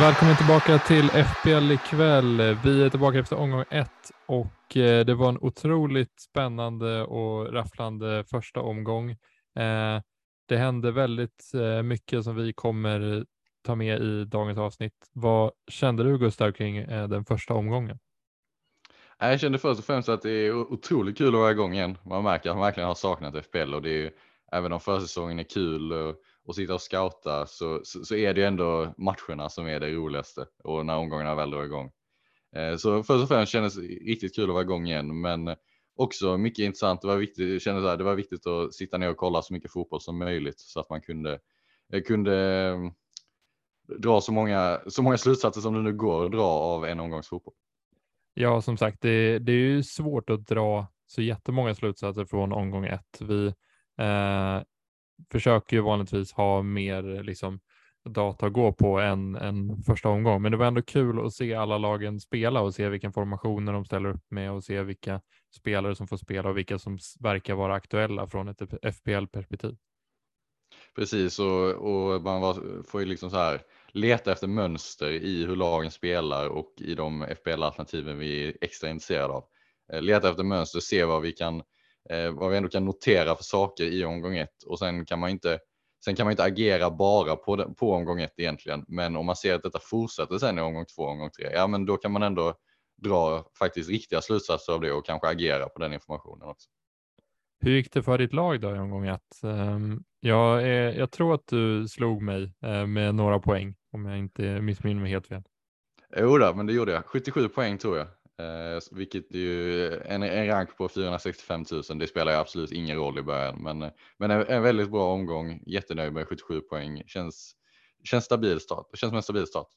Välkommen tillbaka till FPL ikväll. Vi är tillbaka efter omgång ett och eh, det var en otroligt spännande och rafflande första omgång. Eh, det hände väldigt eh, mycket som vi kommer ta med i dagens avsnitt. Vad kände du Gustav kring den första omgången? Jag kände först och främst att det är otroligt kul att vara igång igen. Man märker att man verkligen har saknat FPL och det är ju, även om försäsongen är kul och, sitta och scouta så, så, så är det ju ändå matcherna som är det roligaste och när omgångarna väl drar igång. Eh, så först och främst kändes det riktigt kul att vara igång igen, men också mycket intressant. Det var viktigt, jag kände så här, det var viktigt att sitta ner och kolla så mycket fotboll som möjligt så att man kunde, eh, kunde mm, dra så många, så många slutsatser som det nu går att dra av en omgångs fotboll. Ja, som sagt, det, det är ju svårt att dra så jättemånga slutsatser från omgång ett. Vi eh, försöker ju vanligtvis ha mer liksom, data att gå på än, än första omgång, men det var ändå kul att se alla lagen spela och se vilken formationer de ställer upp med och se vilka spelare som får spela och vilka som verkar vara aktuella från ett FPL-perspektiv. Precis och, och man var, får ju liksom så här leta efter mönster i hur lagen spelar och i de FPL-alternativen vi är extra intresserade av. Eh, leta efter mönster, se vad vi kan, eh, vad vi ändå kan notera för saker i omgång ett och sen kan man inte Sen kan man inte agera bara på, den, på omgång ett egentligen, men om man ser att detta fortsätter sen i omgång två, omgång tre, ja men då kan man ändå dra faktiskt riktiga slutsatser av det och kanske agera på den informationen också. Hur gick det för ditt lag då i omgång ett? Ehm, jag, är, jag tror att du slog mig eh, med några poäng om jag inte missminner mig helt fel. Jo då, men det gjorde jag. 77 poäng tror jag. Eh, vilket är ju en, en rank på 465 000. Det spelar ju absolut ingen roll i början, men, men en, en väldigt bra omgång. Jättenöjd med 77 poäng. Känns, känns stabil start. Känns som en stabil start.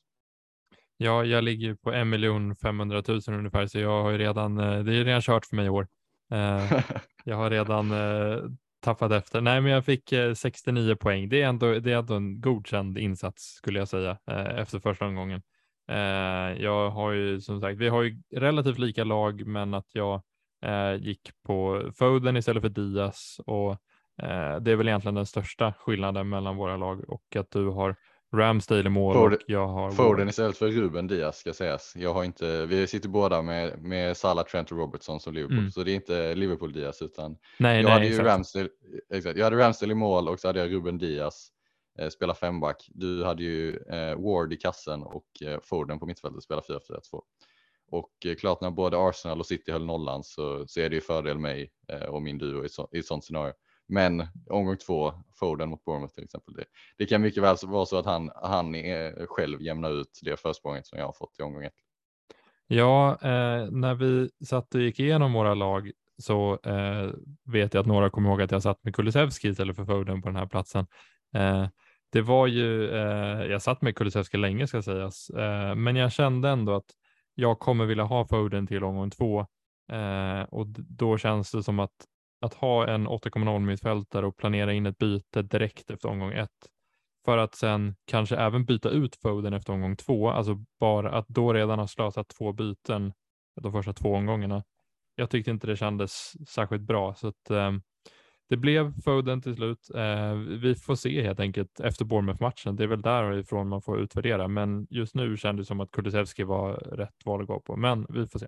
Ja, jag ligger på 1 500 000 ungefär, så jag har ju redan, eh, det är redan kört för mig i år. Eh, jag har redan eh, tappat efter. Nej, men jag fick eh, 69 poäng. Det är, ändå, det är ändå en godkänd insats skulle jag säga eh, efter första omgången. Eh, jag har ju som sagt, vi har ju relativt lika lag, men att jag eh, gick på Foden istället för Diaz och eh, det är väl egentligen den största skillnaden mellan våra lag och att du har Ramsdale i mål Foden- och jag har Foden istället för Ruben Diaz ska sägas. Jag har inte, vi sitter båda med, med Salah, Trent och Robertson som Liverpool, Mm. så det är inte Liverpool Diaz utan Nej, jag nej, hade exakt. Ramsdale, exakt, jag hade Ramsdale i mål och så hade jag Ruben Diaz Eh, spela femback. Du hade ju eh, Ward i kassen och eh, Foden på mittfältet spela 4-4-2. Och eh, klart när både Arsenal och City höll nollan så, så är det ju fördel mig eh, och min duo i, ett så, i ett sånt scenario. Men omgång två, Foden mot Bournemouth till exempel. Det, det kan mycket väl vara så att han, han är, själv jämnar ut det försprånget som jag har fått i omgång ett. Ja, eh, när vi satt och gick igenom våra lag så eh, vet jag att några kommer ihåg att jag satt med Kulusevski istället för Foden på den här platsen. Eh, det var ju, eh, jag satt med Kulusevski länge ska sägas, eh, men jag kände ändå att jag kommer vilja ha Foden till omgång två. Eh, och då känns det som att att ha en 8,0 mittfältare och planera in ett byte direkt efter omgång ett. För att sen kanske även byta ut Foden efter omgång två, alltså bara att då redan ha slösat två byten de första två omgångarna. Jag tyckte inte det kändes särskilt bra, så att eh, det blev Foden till slut. Eh, vi får se helt enkelt efter Bournemouth-matchen. Det är väl därifrån man får utvärdera, men just nu kändes det som att Kulusevski var rätt val att gå på, men vi får se.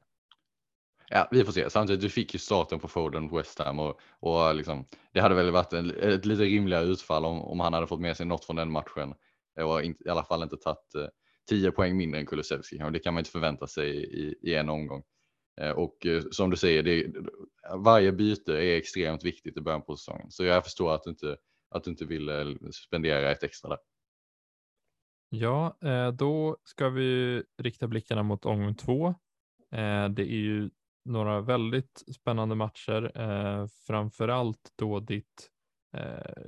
Ja, vi får se. Samtidigt, du fick ju starten på Foden på West Ham och, och liksom, det hade väl varit en, ett lite rimligare utfall om, om han hade fått med sig något från den matchen och in, i alla fall inte tagit eh, 10 poäng mindre än Kulusevski. Och det kan man inte förvänta sig i, i en omgång. Eh, och eh, som du säger, det, varje byte är extremt viktigt i början på säsongen. Så jag förstår att du inte, att du inte vill eh, spendera ett extra där. Ja, då ska vi rikta blickarna mot omgång två. Det är ju några väldigt spännande matcher, framför allt då ditt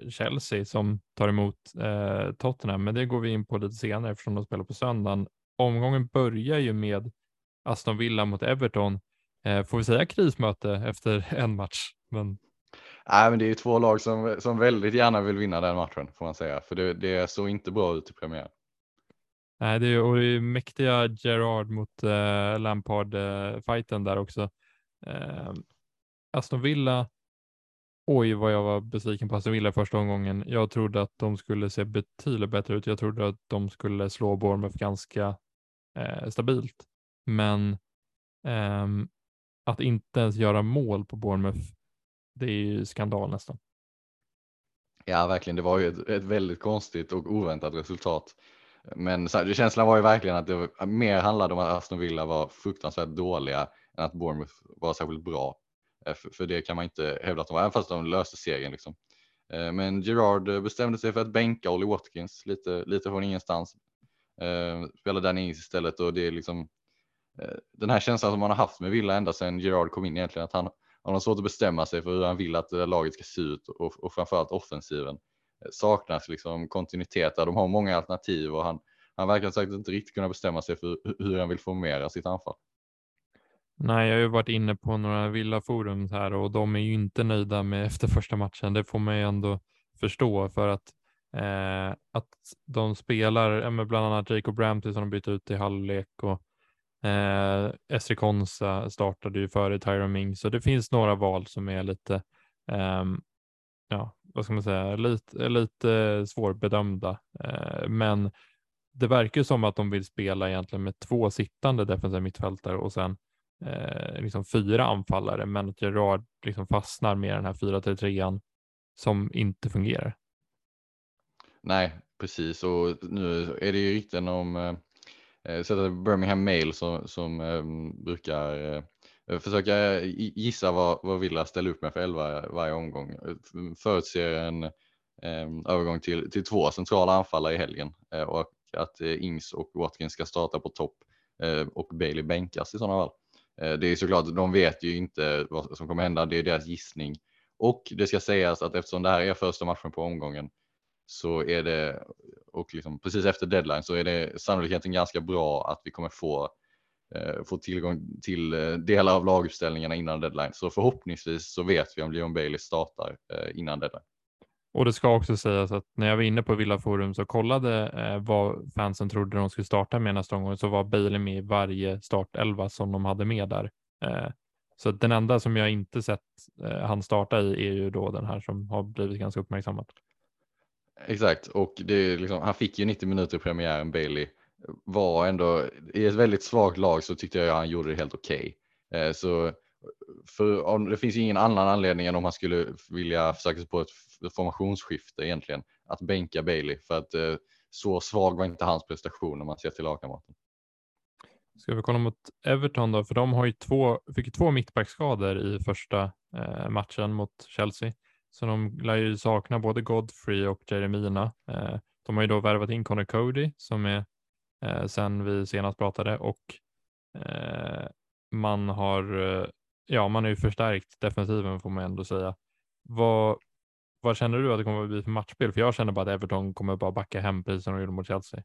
Chelsea som tar emot Tottenham, men det går vi in på lite senare eftersom de spelar på söndagen. Omgången börjar ju med Aston Villa mot Everton eh, får vi säga krismöte efter en match. Men... Nej, men det är ju två lag som, som väldigt gärna vill vinna den matchen får man säga, för det, det såg inte bra ut i premiären. Nej, det är, och det är mäktiga Gerard mot eh, Lampard-fighten eh, där också. Eh, Aston Villa, oj vad jag var besviken på Aston Villa första omgången. Jag trodde att de skulle se betydligt bättre ut. Jag trodde att de skulle slå Bournemouth ganska eh, stabilt. Men um, att inte ens göra mål på Bournemouth, det är ju skandal nästan. Ja, verkligen. Det var ju ett, ett väldigt konstigt och oväntat resultat. Men så här, känslan var ju verkligen att det mer handlade om att Aston Villa var fruktansvärt dåliga än att Bournemouth var särskilt bra. Eh, för, för det kan man inte hävda att de var, även fast de löste serien. Liksom. Eh, men Gerard eh, bestämde sig för att bänka Ollie Watkins lite, lite från ingenstans. Spelade Danny Ings istället och det är liksom Eh, den här känslan som man har haft med Villa ända sedan Gerard kom in egentligen att han, han har svårt att bestämma sig för hur han vill att eh, laget ska se ut och, och framförallt offensiven eh, saknas liksom kontinuitet där de har många alternativ och han, han verkar sagt inte riktigt kunna bestämma sig för hur han vill formera sitt anfall. Nej, jag har ju varit inne på några villaforum här och de är ju inte nöjda med efter första matchen. Det får man ju ändå förstå för att eh, att de spelar med bland annat Jacob Ramsey som de bytte ut i halvlek och eh, Esri Konsa startade ju före Tyron Ming så det finns några val som är lite eh, ja, vad ska man säga, lite, lite svårbedömda. Eh, men det verkar som att de vill spela egentligen med två sittande defensiva mittfältare och sen eh, liksom fyra anfallare, men att Gerard liksom fastnar med den här 4-3-3 som inte fungerar. Nej, precis och nu är det ju rykten om eh, Eh, så det är Birmingham Mail som, som ehm, brukar eh, försöka gissa vad, vad Villa ställer upp med för elva varje omgång. Eh, förutser en ehm, övergång till, till två centrala anfallare i helgen och att Ings och Watkins ska starta på topp och Bailey bänkas i sådana fall. Det är såklart, de vet ju inte vad som kommer hända, det är deras gissning. Och det ska sägas att eftersom det här är första matchen på omgången så är det, och liksom precis efter deadline så är det sannolikheten ganska bra att vi kommer få, eh, få tillgång till eh, delar av laguppställningarna innan deadline. Så förhoppningsvis så vet vi om Leon Bailey startar eh, innan deadline. Och det ska också sägas att när jag var inne på Villa Forum så kollade eh, vad fansen trodde de skulle starta med nästa omgång så var Bailey med i varje startelva som de hade med där. Eh, så den enda som jag inte sett eh, han starta i är ju då den här som har blivit ganska uppmärksammad. Exakt, och det är liksom, han fick ju 90 minuter i premiären, Bailey. Var ändå, i ett väldigt svagt lag så tyckte jag han gjorde det helt okej. Okay. Eh, så för, det finns ingen annan anledning än om han skulle vilja försöka sig på ett formationsskifte egentligen. Att bänka Bailey för att eh, så svag var inte hans prestation om man ser till lagkamraten. Ska vi kolla mot Everton då, för de har ju två, fick två mittbackskador i första eh, matchen mot Chelsea. Så de lär ju sakna både Godfrey och Jeremina. Eh, de har ju då värvat in Connor Cody som är eh, sen vi senast pratade och eh, man har ja, man är ju förstärkt defensiven får man ändå säga. Vad, vad känner du att det kommer att bli för matchspel? För jag känner bara att Everton kommer bara backa hem precis som de gjorde mot Chelsea.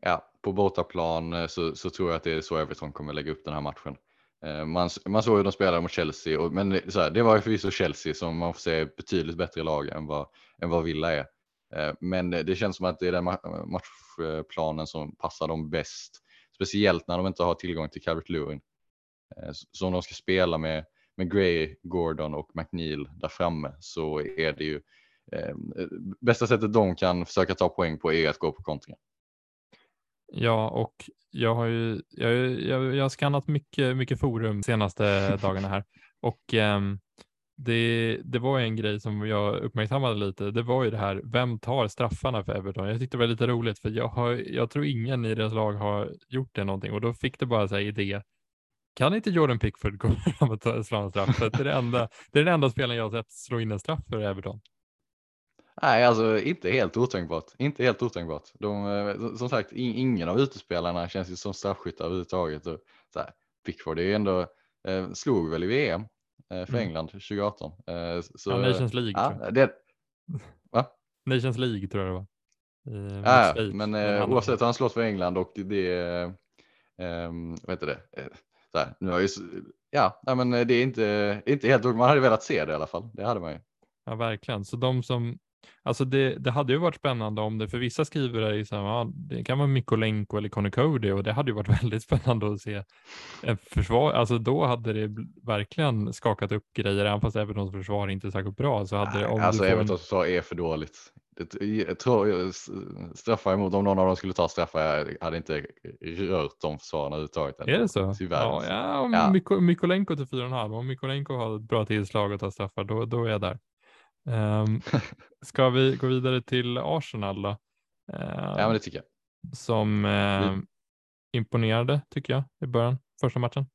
Ja, på bortaplan så, så tror jag att det är så Everton kommer lägga upp den här matchen. Eh, man, man såg hur de spelade mot Chelsea, och, men så här, det var ju förvisso Chelsea som man får se betydligt bättre lag än vad, än vad Villa är. Eh, men det känns som att det är den matchplanen som passar dem bäst, speciellt när de inte har tillgång till Calvert Lewin. Eh, så om de ska spela med med Gray, Gordon och McNeil där framme så är det ju eh, bästa sättet de kan försöka ta poäng på är att gå på kontringar. Ja, och jag har ju jag, jag, jag har skannat mycket, mycket forum senaste dagarna här och eh, det, det var en grej som jag uppmärksammade lite. Det var ju det här, vem tar straffarna för Everton? Jag tyckte det var lite roligt för jag, har, jag tror ingen i deras lag har gjort det någonting och då fick det bara så här idé kan inte Jordan Pickford gå fram och slå en straff? det, är det, enda, det är den enda spelaren jag har sett slå in en straff för Everton. Nej, alltså inte helt otänkbart. Inte helt otänkbart. De, eh, som sagt, ingen av utespelarna känns ju som straffskyttar överhuvudtaget. Och, så här, Pickford är ju ändå, eh, slog väl i VM eh, för mm. England 2018. Eh, så, ja, Nations League. Ja, tror jag. Det, va? Nations League tror jag det var. ja, men eh, oavsett han slått för England och det, eh, vad heter det? där. Nu har ju, ja, men det är inte, inte helt Man hade velat se det i alla fall. Det hade man ju. Ja, verkligen. Så de som Alltså det, det hade ju varit spännande om det, för vissa skriver det, så här, ja, det kan vara Mikolenko eller Conny Cody och det hade ju varit väldigt spännande att se en försvar. Alltså då hade det verkligen skakat upp grejer, även fast Evertons försvar inte är särskilt bra. Så hade det, om alltså Evertons en... försvar är för dåligt. Jag tror straffar emot, om någon av dem skulle ta straffar, jag hade inte rört de försvaren överhuvudtaget. Är det så? Tyvärr. Ja, ja, om ja. Mikolenko till 4,5. Om Mikolenko har ett bra tillslag och tar straffar, då, då är jag där. Um, ska vi gå vidare till Arsenal då? Uh, ja, men det tycker jag. Som uh, imponerade tycker jag i början, första matchen.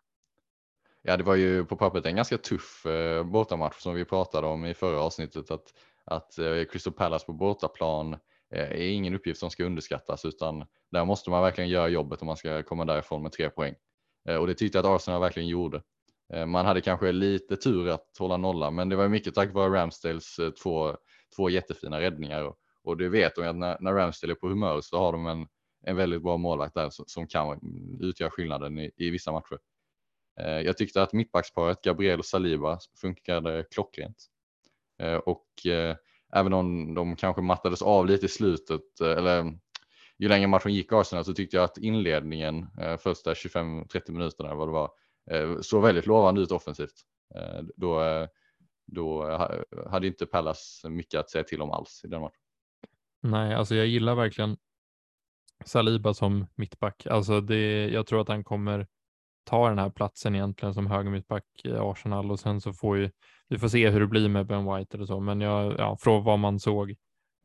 Ja, det var ju på pappret en ganska tuff uh, bortamatch som vi pratade om i förra avsnittet. Att, att uh, Crystal Palace på bortaplan uh, är ingen uppgift som ska underskattas utan där måste man verkligen göra jobbet om man ska komma därifrån med tre poäng. Och det tyckte jag att Arsenal verkligen gjorde. Eh, man hade kanske lite tur att hålla nolla, men det var mycket tack vare Ramsdales eh, två, två jättefina räddningar. Och, och det vet de att när, när Ramsdale är på humör så har de en, en väldigt bra målvakt där som, som kan utgöra skillnaden i, i vissa matcher. Eh, jag tyckte att mittbacksparet Gabriel och Saliba funkade klockrent. Eh, och även om de kanske mattades av lite i slutet, eller ju längre matchen gick Arsenal så tyckte jag att inledningen, första 25-30 minuterna vad det var, Eh, såg väldigt lovande ut offensivt. Eh, då, eh, då hade inte Pallas mycket att säga till om alls i den matchen. Nej, alltså jag gillar verkligen Saliba som mittback. Alltså det, jag tror att han kommer ta den här platsen egentligen som höger mittback i Arsenal och sen så får ju vi får se hur det blir med Ben White eller så, men jag, ja, från vad man såg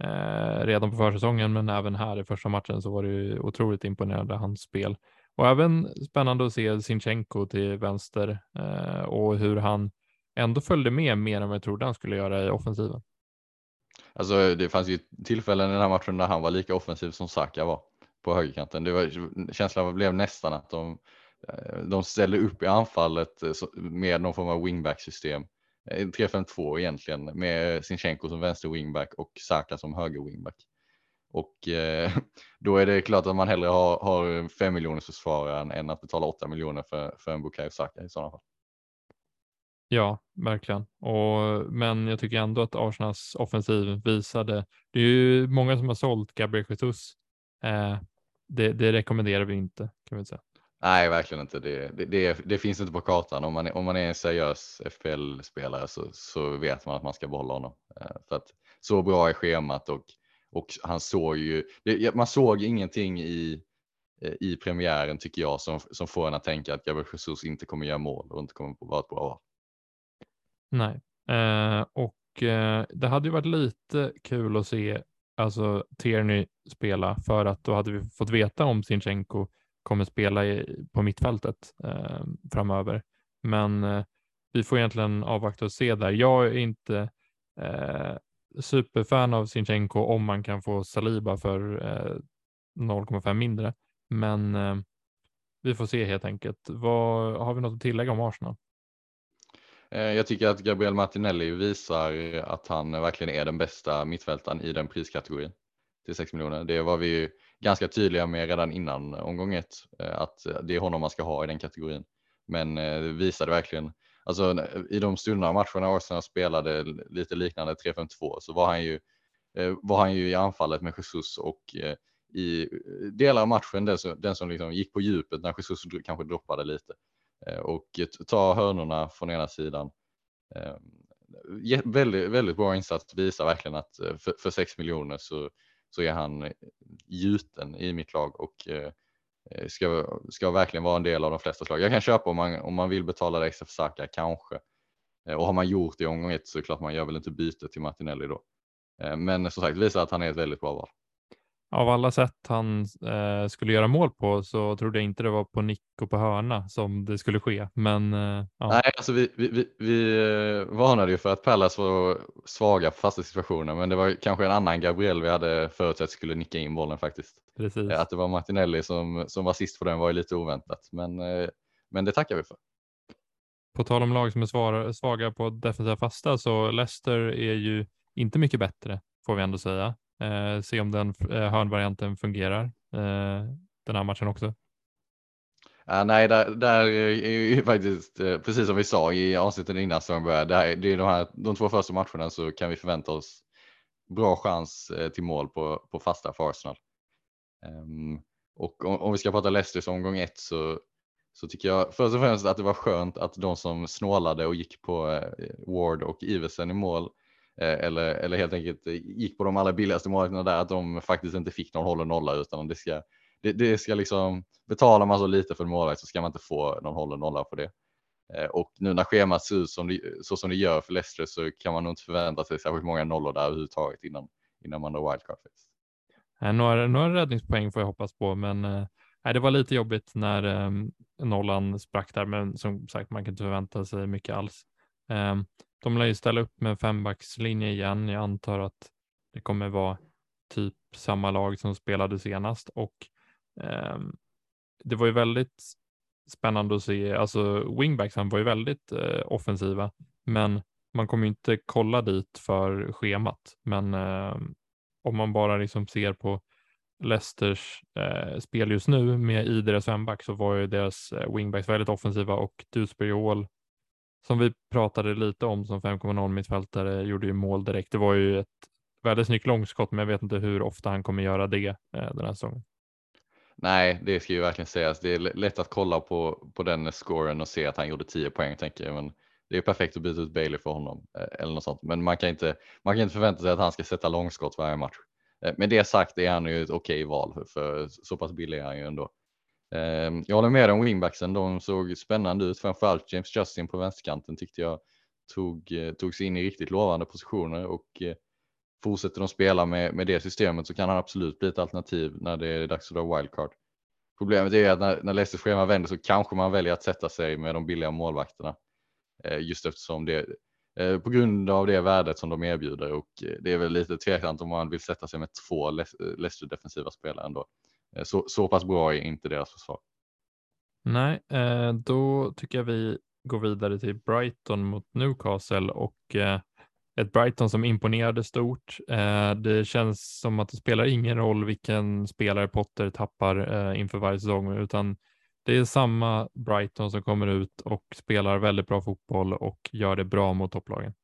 eh, redan på försäsongen, men även här i första matchen så var det ju otroligt imponerande hans spel. Och även spännande att se Sinchenko till vänster eh, och hur han ändå följde med mer än vad jag trodde han skulle göra i offensiven. Alltså det fanns ju tillfällen i den här matchen när han var lika offensiv som Saka var på högerkanten. Det var, känslan blev nästan att de, eh, de ställde upp i anfallet eh, med någon form av wingback system. 3-5-2 eh, egentligen med Sinchenko som vänster wingback och Saka som höger wingback. Och eh, då är det klart att man hellre har, har 5 miljoners försvararen än att betala 8 miljoner för, för en Bukayo Saka i sådana fall. Ja, verkligen. Och, men jag tycker ändå att Arsenals offensiv visade, det är ju många som har sålt Gabriel Jesus. Eh, det, det, rekommenderar vi inte kan vi säga. Nej, verkligen inte. Det, det, det, det finns inte på kartan. Om man, om man är en seriös FPL-spelare så, så vet man att man ska behålla honom. Eh, för att så bra är schemat och och han såg ju, man såg ingenting i, eh, i premiären tycker jag som, som får en att tänka att Gabriel Jesus inte kommer göra mål och inte kommer vara ett bra val. Nej, eh, och eh, det hade ju varit lite kul att se alltså Tierney spela för att då hade vi fått veta om Sinchenko kommer spela i, på mittfältet eh, framöver. Men eh, vi får egentligen avvakta och se där. Jag är inte eh, superfan av Sinchenko om man kan få Saliba för eh, 0,5 mindre. Men eh, vi får se helt enkelt. Vad, har vi något att tillägga om Arsenal? Eh, jag tycker att Gabriel Martinelli visar att han verkligen är den bästa mittfältaren i den priskategorin till 6 miljoner. Det var vi ju ganska tydliga med redan innan omgång ett, eh, att det är honom man ska ha i den kategorin. Men eh, det visade verkligen alltså i de stunderna matcherna Arsenal spelade lite liknande 3-5-2 så var han ju eh, var han ju i anfallet med Jesus och eh, i eh, delar av matchen den som, den som liksom gick på djupet när Jesus kanske droppade lite och ta hörnorna från ena sidan. Ehm, väldigt, väldigt bra insats, visar verkligen att för, för 6 miljoner så, så är han gjuten i mitt lag och Eh, Eh, ska, ska verkligen vara en del av de flesta slag. Jag kan köpa om man, om man vill betala det extra för Saka, kanske. Eh, och har man gjort det i omgång ett så är det klart man gör väl inte byte till Martinelli då. Eh, men som sagt visar att han är ett väldigt bra val. Av alla sätt han eh, skulle göra mål på så trodde jag inte det var på nick och på hörna som det skulle ske. Men, eh, ja. Nej, alltså vi, vi, vi, vi varnade ju för att Pallas var svaga på fasta situationer, men det var kanske en annan Gabriel vi hade förutsett skulle nicka in bollen faktiskt. Precis. Att det var Martinelli som, som var sist på den var ju lite oväntat, men, eh, men det tackar vi för. På tal om lag som är svaga på defensiva fasta så Leicester är ju inte mycket bättre får vi ändå säga. Eh, se om den eh, hörnvarianten fungerar eh, den här matchen också. Ja, nej, där, där är ju faktiskt eh, precis som vi sa i avsnittet innan som började. Det är de här de två första matcherna så kan vi förvänta oss bra chans eh, till mål på, på fasta för Arsenal. Um, och om, om, vi ska prata Leicesters omgång ett så, så tycker jag först och främst att det var skönt att de som snålade och gick på eh, Ward och Iversen i mål Eh, eller, eller helt enkelt eh, gick på de allra billigaste målvakterna där att de faktiskt inte fick någon håll och nolla utan det ska det, det ska liksom, betalar man så lite för en målvakt så ska man inte få någon håll och nolla på det. Eh, och nu när schemat ser ut som det, så som det gör för Leicester så kan man nog inte förvänta sig särskilt många nollor där överhuvudtaget innan, innan man har wildcard några, några räddningspoäng får jag hoppas på, men eh, det var lite jobbigt när eh, nollan sprack där, men som sagt, man kan inte förvänta sig mycket alls. Ehm, de lär ju ställa upp med fembackslinje igen. Jag antar att det kommer vara typ samma lag som spelade senast och Ehm, det var ju väldigt spännande att se, alltså wingbacksen var ju väldigt eh, offensiva, men man kommer inte kolla dit för schemat. Men eh, om man bara liksom ser på Leicesters eh, spel just nu med i deras femback så var ju deras eh, wingbacks väldigt offensiva och Dewsbury Hall som vi pratade lite om som 5,0 mittfältare gjorde ju mål direkt. Det var ju ett väldigt snyggt långskott, men jag vet inte hur ofta han kommer göra det eh, den här säsongen. Nej, det ska ju verkligen sägas. Det är lätt att kolla på, på den scoren och se att han gjorde 10 poäng tänker jag. Men det är perfekt att byta ut Bailey för honom eh, eller något sånt. Men man kan inte, man kan inte förvänta sig att han ska sätta långskott varje match. Eh, med det sagt är han ju ett okej val för, för så pass billig är han ju ändå. Ehm, jag håller med om wingbacksen. De såg spännande ut. Framförallt James Justin på vänsterkanten tyckte jag tog, eh, tog sig in i riktigt lovande positioner och eh, fortsätter de spela med, med det systemet så kan han absolut bli ett alternativ när det är dags att dra wildcard. Problemet är att när, när Leicesters schema vänder så kanske man väljer att sätta sig med de billiga målvakterna. Eh, just eftersom det på grund av det värdet som de erbjuder och det är väl lite tveksamt om man vill sätta sig med två Leicester defensiva spelare ändå. Eh, så, så pass bra är inte deras försvar. Nej, eh, då tycker jag vi går vidare till Brighton mot Newcastle och eh, ett Brighton som imponerade stort. Det känns som att det spelar ingen roll vilken spelare Potter tappar inför varje säsong, utan det är samma Brighton som kommer ut och spelar väldigt bra fotboll och gör det bra mot topplagen.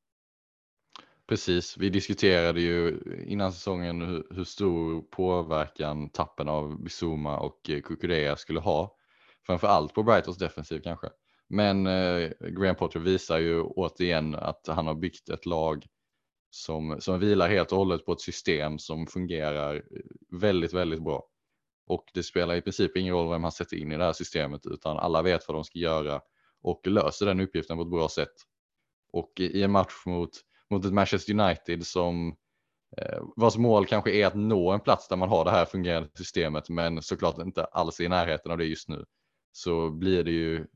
Precis, vi diskuterade ju innan säsongen hur, hur stor påverkan tappen av Bizuma och eh, Kukurea skulle ha. Framför allt på Brightons defensiv kanske. Men eh, Graham Potter visar ju återigen att han har byggt ett lag som, som vilar helt och hållet på ett system som fungerar eh, väldigt, väldigt bra. Och det spelar i princip ingen roll vem han sätter in i det här systemet utan alla vet vad de ska göra och löser den uppgiften på ett bra sätt. Och i en match mot, mot ett Manchester United som eh, vars mål kanske är att nå en plats där man har det här fungerande systemet men såklart inte alls i närheten av det just nu så blir det ju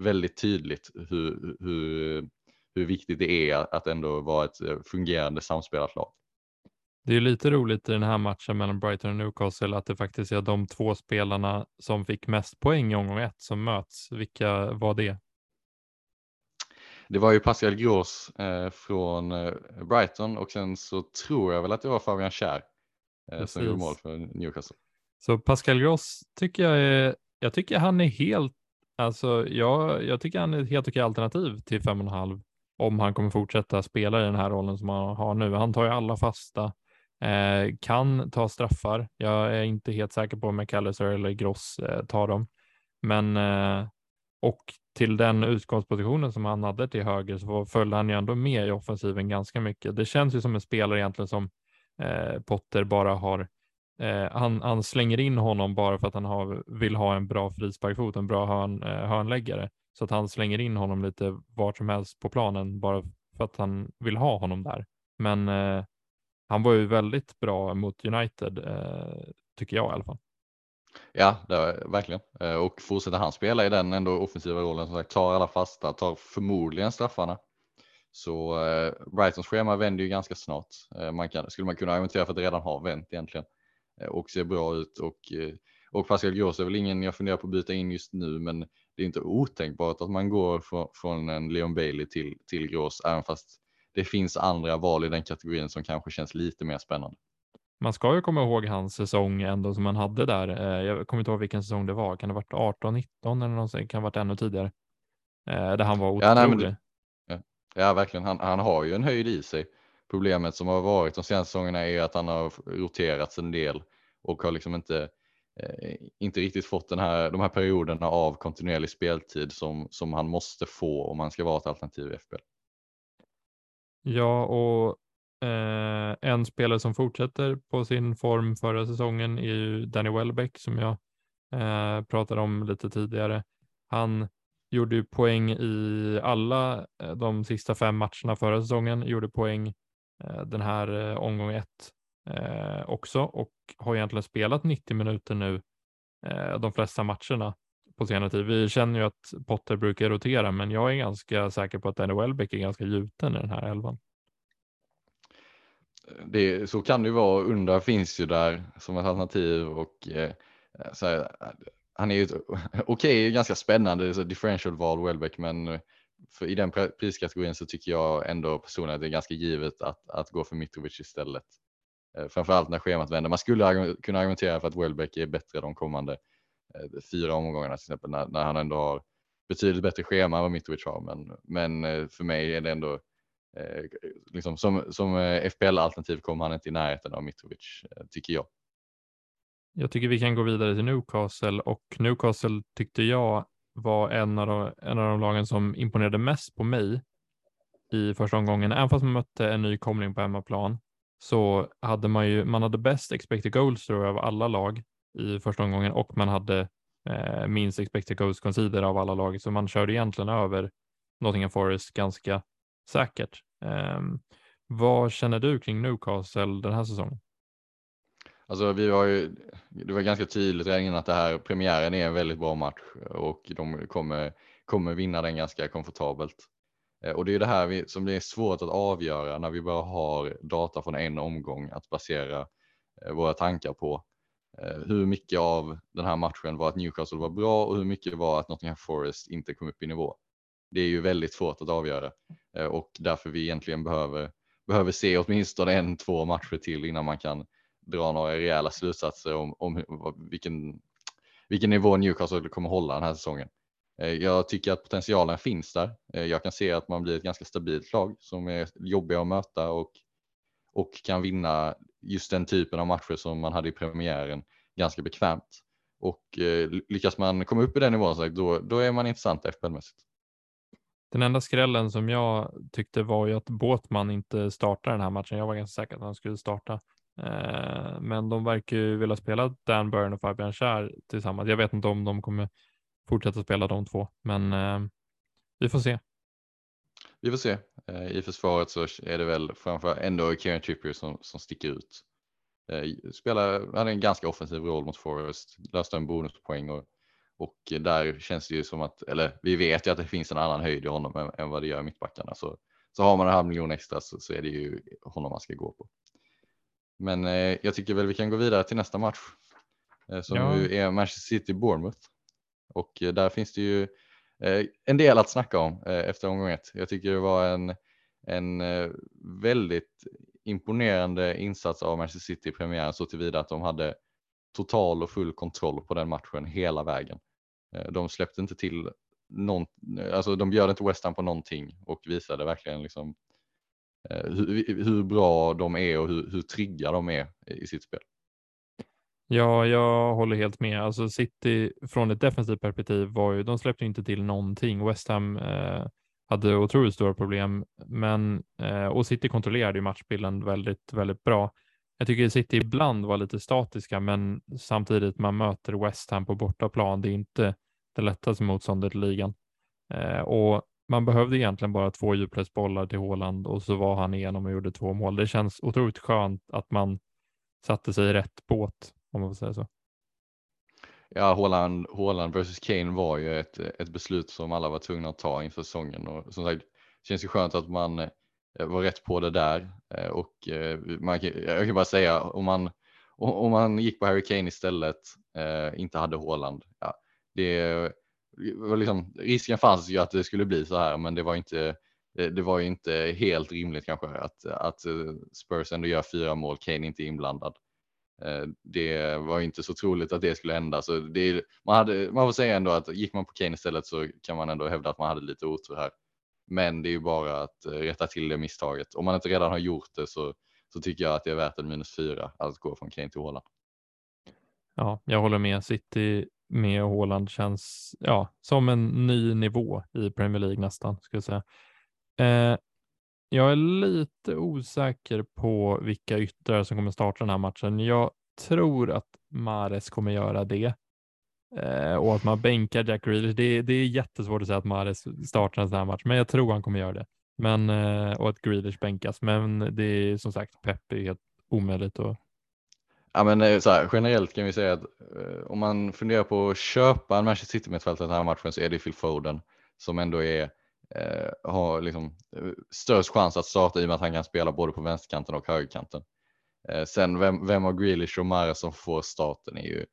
väldigt tydligt hur, hur, hur viktigt det är att ändå vara ett eh, fungerande samspelat lag. Det är lite roligt i den här matchen mellan Brighton och Newcastle att det faktiskt är de två spelarna som fick mest poäng i omgång ett som möts. Vilka var det? Det var ju Pascal Gross eh, från eh, Brighton och sen så tror jag väl att det var Fabian Kjär eh, som gjorde mål för Newcastle. Så Pascal Gross tycker jag är, jag tycker han är helt Alltså, jag, jag tycker han är ett helt okej alternativ till 5,5 om han kommer fortsätta spela i den här rollen som han har nu. Han tar ju alla fasta, eh, kan ta straffar. Jag är inte helt säker på om McAllister eller Gross eh, tar dem, men eh, och till den utgångspositionen som han hade till höger så följde han ju ändå med i offensiven ganska mycket. Det känns ju som en spelare egentligen som eh, Potter bara har Eh, han, han, slänger in honom bara för att han har, vill ha en bra frisparkfot, en bra hörn, eh, hörnläggare. Så att han slänger in honom lite vart som helst på planen bara för att han vill ha honom där. Men eh, han var ju väldigt bra mot United, eh, tycker jag i alla fall. Ja, det var, verkligen. Eh, och fortsätter han spela i den ändå offensiva rollen, som sagt, tar alla fasta, tar förmodligen straffarna. Så eh, Brightons schema vänder ju ganska snart. Eh, man kan, skulle man kunna argumentera för att det redan har vänt egentligen. Eh, och ser bra ut och, eh, och Pascal Gross är väl ingen jag funderar på att byta in just nu men det är inte otänkbart att man går från, från en Leon Bailey till, till Gross även fast det finns andra val i den kategorin som kanske känns lite mer spännande man ska ju komma ihåg hans säsong ändå som han hade där. Eh, jag kommer inte ihåg vilken säsong det var. Kan det ha varit 18, 19 eller någonting? Kan det ha varit ännu tidigare? Eh, där han var otrolig. Ja, nej, det, ja, ja, verkligen. Han, han har ju en höjd i sig. Problemet som har varit de senaste säsongerna är att han har roterats en del och har liksom inte, eh, inte riktigt fått den här, de här perioderna av kontinuerlig speltid som, som han måste få om han ska vara ett alternativ i FBL. Ja, och Eh, en spelare som fortsätter på sin form förra säsongen är ju Danny Welbeck som jag eh, pratade om lite tidigare. Han gjorde ju poäng i alla eh, de sista fem matcherna förra säsongen, gjorde poäng eh, den här eh, omgång ett eh, också och har egentligen spelat 90 minuter nu eh, de flesta matcherna på senare tid. Vi känner ju att Potter brukar rotera, men jag är ganska säker på att Danny Welbeck är ganska gjuten i den här elvan det, så kan det ju vara. Undra finns ju där som ett alternativ och eh, så här, han är ju okej, okay, ganska spännande så differential val Welbeck, men för i den priskategorin så tycker jag ändå personligen att det är ganska givet att, att gå för Mitrovic istället. Eh, framförallt när schemat vänder. Man skulle kunna argumentera för att Welbeck är bättre de kommande eh, fyra omgångarna till exempel när, när han ändå har betydligt bättre schema än vad Mitrovic har. Men, men eh, för mig är det ändå Eh, liksom som, som eh, FPL-alternativ kommer han inte i närheten av Mitrovic, eh, tycker jag. Jag tycker vi kan gå vidare till Newcastle och Newcastle tyckte jag var en av de, en av de lagen som imponerade mest på mig i första omgången. Även fast man mötte en nykomling på hemmaplan så hade man ju, man hade bäst expected goals tror jag, av alla lag i första omgången och man hade eh, minst expected goals consider av alla lag. Så man körde egentligen över Nottingham Forest ganska säkert. Um, vad känner du kring Newcastle den här säsongen? Alltså vi var ju, det var ganska tydligt redan innan att det här premiären är en väldigt bra match och de kommer, kommer vinna den ganska komfortabelt. Eh, och det är det här vi, som det är svårt att avgöra när vi bara har data från en omgång att basera eh, våra tankar på. Eh, hur mycket av den här matchen var att Newcastle var bra och hur mycket var att Nottingham Forest inte kom upp i nivå det är ju väldigt svårt att avgöra eh, och därför vi egentligen behöver, behöver se åtminstone en, två matcher till innan man kan dra några rejäla slutsatser om, om vilken, vilken nivå Newcastle kommer hålla den här säsongen. Eh, jag tycker att potentialen finns där. Eh, jag kan se att man blir ett ganska stabilt lag som är jobbiga att möta och, och kan vinna just den typen av matcher som man hade i premiären ganska bekvämt. Och lyckas man komma upp i den nivån då, då är man intressant FPL-mässigt. Den enda skrällen som jag tyckte var ju att Båtman inte startar den här matchen. Jag var ganska säker att han skulle starta. Eh, men de verkar ju vilja spela Dan Burn och Fabian Schär tillsammans. Jag vet inte om de kommer fortsätta spela de två, men eh, vi får se. Vi får se. Eh, I försvaret så är det väl framför ändå Kieran Trippier som, som sticker ut. Eh, spelar, hade en ganska offensiv roll mot Forest, löste en bonuspoäng och och där känns det ju som att, eller vi vet ju att det finns en annan höjd i honom än, än vad det gör i mittbackarna. Så, så har man en halv miljon extra så, så är det ju honom man ska gå på. Men eh, jag tycker väl vi kan gå vidare till nästa match. Eh, som ja. är Manchester City-Bournemouth. Och eh, där finns det ju eh, en del att snacka om eh, efter omgång ett. Jag tycker det var en, en eh, väldigt imponerande insats av Manchester City i premiären så tillvida att de hade total och full kontroll på den matchen hela vägen. Eh, de släppte inte till någon, alltså de bjöd inte West Ham på någonting och visade verkligen liksom eh, hur, hur bra de är och hur, hur trygga de är i sitt spel. Ja, jag håller helt med. Alltså City från ett defensivt perspektiv var ju, de släppte inte till någonting. West Ham eh, hade otroligt stora problem, men eh, och City kontrollerade ju matchbilden väldigt, väldigt bra. Jag tycker City ibland var lite statiska, men samtidigt man möter West Ham på bortaplan. Det är inte det lättaste motståndet i ligan. Eh, och man behövde egentligen bara två djupledsbollar till Håland och så var han igenom och gjorde två mål. Det känns otroligt skönt att man satte sig i rätt båt, om man får säga så. Ja, Håland, Håland versus Kane var ju ett, ett beslut som alla var tvungna att ta inför säsongen och som sagt, det känns ju skönt att man Eh, var rätt på det där eh, och eh, man, jag kan bara säga om man, om man gick på Harry Kane istället, inte hade Håland, ja, det var liksom, risken fanns ju att det skulle bli så här, men det var inte, det var ju inte helt rimligt kanske att, att Spurs ändå gör fyra mål, Kane inte är inblandad. Det var inte så troligt att det skulle hända. Så det, man, hade, man får säga ändå att gick man på Kane istället så kan man ändå hävda att man hade lite otur här. Men det är ju bara att eh, rätta till det misstaget. Om man inte redan har gjort det så, så tycker jag att det är värt en minus fyra att gå från Kane till Håland. Ja, jag håller med. City med Håland känns ja, som en ny nivå i Premier League nästan, skulle jag säga. Eh, jag är lite osäker på vilka yttrar som kommer starta den här matchen. Jag tror att Mares kommer göra det eh, och att man bänkar Jack Grealish. Det, det är jättesvårt att säga att Mahrez startar en sån här match, men jag tror han kommer göra det. Men, eh, och att Grealish bänkas, men det är som sagt Pep är helt omöjligt att Ja, men eh, så här, generellt kan vi säga att eh, om man funderar på att köpa en Manchester City mittfältare den här matchen så är det Phil Foden som ändå är eh, har liksom eh, störst chans att starta i och med att han kan spela både på vänsterkanten och högerkanten. Eh, sen vem, vem av Grealish och Mahrez som får starten är ju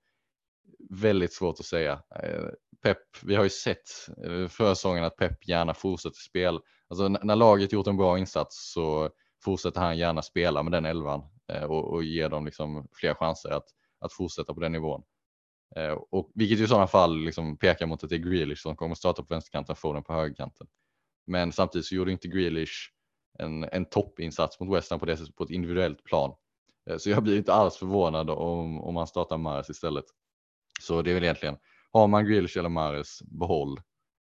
väldigt svårt att säga. Eh, Pep, vi har ju sett eh, förra säsongen att Pep gärna fortsätter spela. Alltså när laget gjort en bra insats så fortsätter han gärna spela med den elvan eh, och, och ger dem liksom fler chanser att, att fortsätta på den nivån. Och vilket i sådana fall liksom pekar mot att det är Grealish som kommer starta på vänsterkanten och få den på högerkanten. Men samtidigt så gjorde inte Grealish en, en toppinsats mot West Ham på det sättet på ett individuellt plan. Så jag blir inte alls förvånad om, om man startar Mares istället. Så det är väl egentligen, har man Grealish eller Mares, behåll.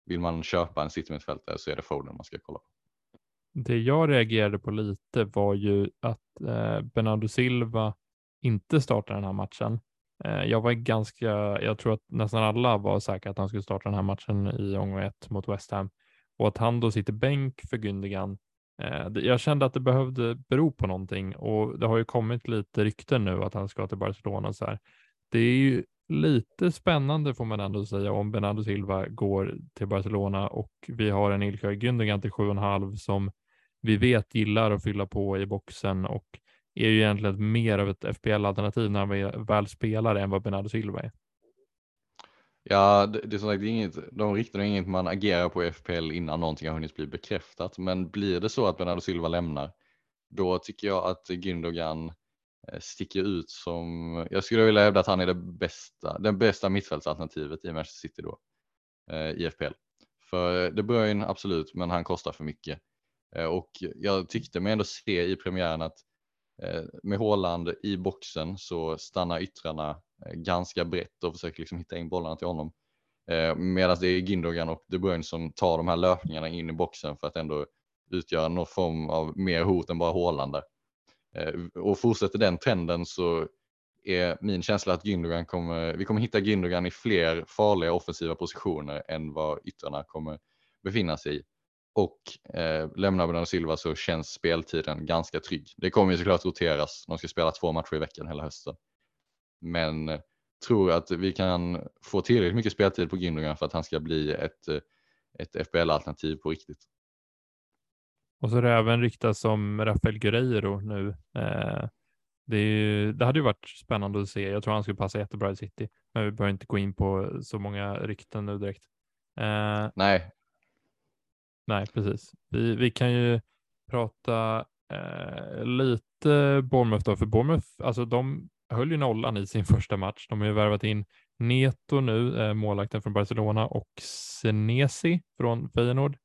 Vill man köpa en citymittfältare så är det Foden man ska kolla på. Det jag reagerade på lite var ju att eh, Bernardo Silva inte startar den här matchen. Eh, jag var ganska, jag tror att nästan alla var säkra att han skulle starta den här matchen i omgång ett mot West Ham och att han då sitter bänk för Gündogan. Eh, jag kände att det behövde bero på någonting och det har ju kommit lite rykten nu att han ska till Barcelona så här. Det är ju lite spännande får man ändå säga om Bernardo Silva går till Barcelona och vi har en Ilkay Gündogan till 7,5 som vi vet gillar att fylla på i boxen och är ju egentligen mer av ett FPL-alternativ när han väl spelar än vad Bernardo Silva är. Ja, det, det är som sagt inget, de riktar är inget man agerar på i FPL innan någonting har hunnit bli bekräftat. Men blir det så att Bernardo Silva lämnar, då tycker jag att Gündogan eh, Eh, sticker ut som, jag skulle vilja hävda att han är det bästa, den bästa mittfältsalternativet i Manchester City då, eh, i FPL. För eh, De Bruyne absolut, men han kostar för mycket. Eh, och jag tyckte mig ändå se i premiären att eh, med Håland i boxen så stannar yttrarna Eh, ganska brett och försöker liksom hitta in bollarna till honom. Eh, Medan det är Gindogan och De Bruyne som tar de här löpningarna in i boxen för att ändå utgöra någon form av mer hot än bara Håland där. Eh, och fortsätter den trenden så är min känsla att Gündogan kommer, vi kommer hitta Gündogan i fler farliga offensiva positioner än vad yttrarna kommer befinna sig i. Och eh, lämnar Bernardo Silva så känns speltiden ganska trygg. Det kommer ju såklart roteras. De ska spela två matcher i veckan hela hösten. Men eh, tror att vi kan få tillräckligt mycket speltid på Gündogan för att han ska bli ett, eh, ett FBL-alternativ på riktigt. Och så är det även ryktas om Rafael Guerreiro nu. Eh, det, är, det, hade ju varit spännande att se. Jag tror han skulle passa jättebra i City, men vi behöver inte gå in på så många rykten nu direkt. Eh, nej. Nej, precis. Vi, vi kan ju prata eh, lite Bournemouth då, för Bournemouth, alltså de höll ju nollan i sin första match. De har ju värvat in Neto nu, eh, målvakten från Barcelona och Senesi från Feyenoord.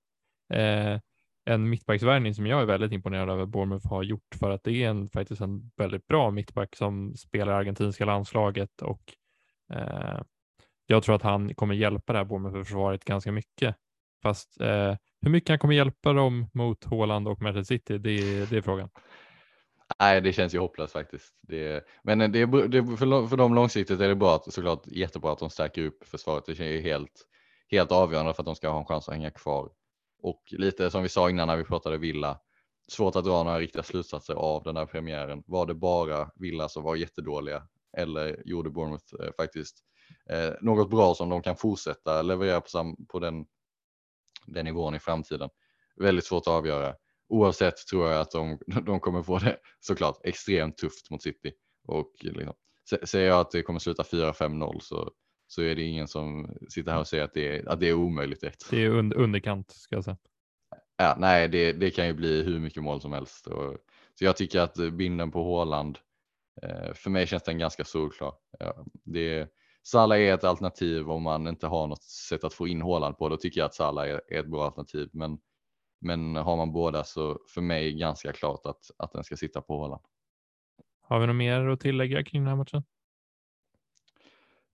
Eh, en mittbacksvärvning som jag är väldigt imponerad över Bournemouth har gjort för att det är en, faktiskt en väldigt bra mittback som spelar argentinska landslaget och eh, jag tror att han kommer hjälpa det här Bournemouth-försvaret ganska mycket. Fast eh, hur mycket han kommer hjälpa dem mot Håland och Manchester City, det, det är frågan. Nej, det känns ju hopplöst faktiskt. Det, men det, det, för, för dem långsiktigt är det bra att, såklart jättebra att de stärker upp försvaret. Det känns ju helt, helt avgörande för att de ska ha en chans att hänga kvar. Och lite som vi sa innan när vi pratade Villa, svårt att dra några riktiga slutsatser av den här premiären. Var det bara Villa som var jättedåliga eller gjorde Bournemouth eh, faktiskt eh, något bra som de kan fortsätta leverera på, sam, på den, den nivån i framtiden? Väldigt svårt att avgöra oavsett tror jag att de, de kommer få det såklart extremt tufft mot City. Och liksom, säger jag att det kommer sluta 4-5-0 så, så är det ingen som sitter här och säger att det är, att det är omöjligt direkt. Det är under, underkant ska jag säga. Ja, nej, det, det kan ju bli hur mycket mål som helst. Och, så jag tycker att binden på Håland Eh, för mig känns den ganska solklar. Ja, det, Salah är ett alternativ om man inte har något sätt att få in Håland på. Då tycker jag att Salah är, är ett bra alternativ. Men, men har man båda så för mig ganska klart att, att den ska sitta på Håland. Har vi något mer att tillägga kring den här matchen?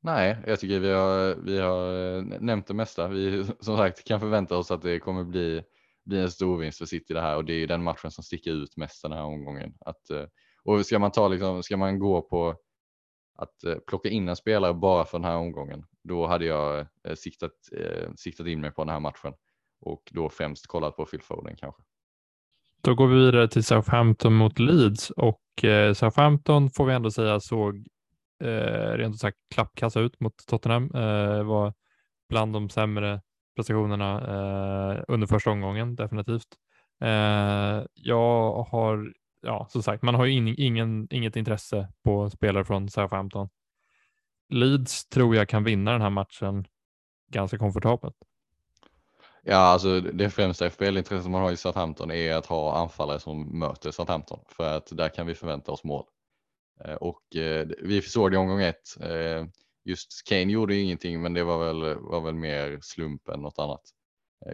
Nej, jag tycker vi har, vi har eh, nämnt det mesta. Vi som sagt kan förvänta oss att det kommer bli, bli en stor vinst för City det här och det är den matchen som sticker ut mest den här omgången. Att, eh, och ska man ta liksom, ska man gå på att eh, plocka in en spelare bara för den här omgången, då hade jag siktat, siktat in mig på den här matchen och då främst kollat på Phil Foden kanske. Då går vi vidare till Southampton mot Leeds och Southampton får vi ändå säga såg eh, rent ut sagt klappkassa ut mot Tottenham. Eh, var bland de sämre prestationerna eh, under första omgången definitivt. Eh, jag har, ja som sagt, man har ju in, ingen, inget intresse på spelare från Southampton. Leeds tror jag kan vinna den här matchen ganska komfortabelt. Ja, alltså det främsta FBL-intresset man har i Southampton är att ha anfallare som möter Southampton för att där kan vi förvänta oss mål. Eh, och eh, vi såg det i omgång ett. Eh, just Kane gjorde ingenting, men det var väl, var väl mer slump än något annat.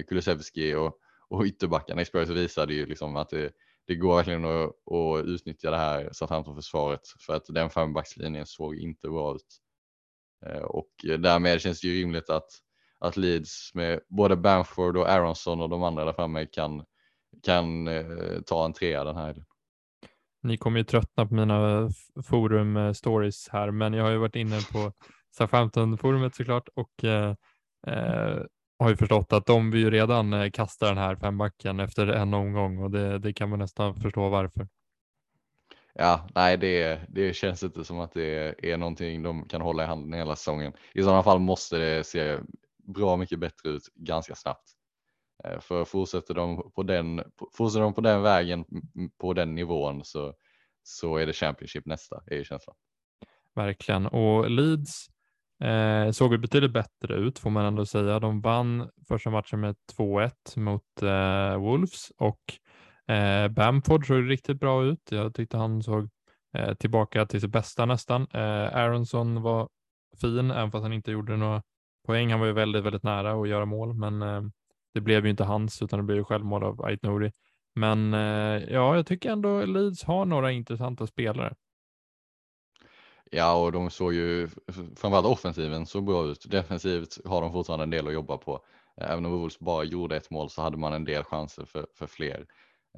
Kulusevski och, och ytterbackarna i Spurs visade ju liksom att det, det går verkligen att, att utnyttja det här Southampton-försvaret för att den fembackslinjen såg inte bra ut. Och därmed känns det ju rimligt att, att Leeds med både Bamford och Aronson och de andra där framme kan, kan ta en trea den här helgen. Ni kommer ju tröttna på mina forum eh, stories här, men jag har ju varit inne på Southampton-forumet såklart och eh, eh har ju förstått att de vill ju redan eh, kasta den här fembacken efter en omgång och det, det kan man nästan förstå varför. Ja, nej, det, det känns inte som att det är någonting de kan hålla i handen hela säsongen. I sådana fall måste det se bra mycket bättre ut ganska snabbt. Eh, för fortsätter de på den, fortsätter de på den vägen på den nivån så, så är det Championship nästa, är ju känslan. Verkligen, och Leeds eh, såg ju betydligt bättre ut får man ändå säga. De vann första matchen med 2-1 mot eh, Wolves och eh, Bamford såg riktigt bra ut. Jag tyckte han såg eh, tillbaka till sitt bästa nästan. Eh, Aronson var fin, även fast han inte gjorde några poäng. Han var ju väldigt, väldigt nära att göra mål, men eh, det blev ju inte hans utan det blev ju självmål av Ait Nouri. Men eh, ja, jag tycker ändå Leeds har några intressanta spelare. Ja, och de såg ju framförallt offensiven så bra ut. Defensivt har de fortfarande en del att jobba på. Eh, även om Wolves bara gjorde ett mål så hade man en del chanser för, för fler.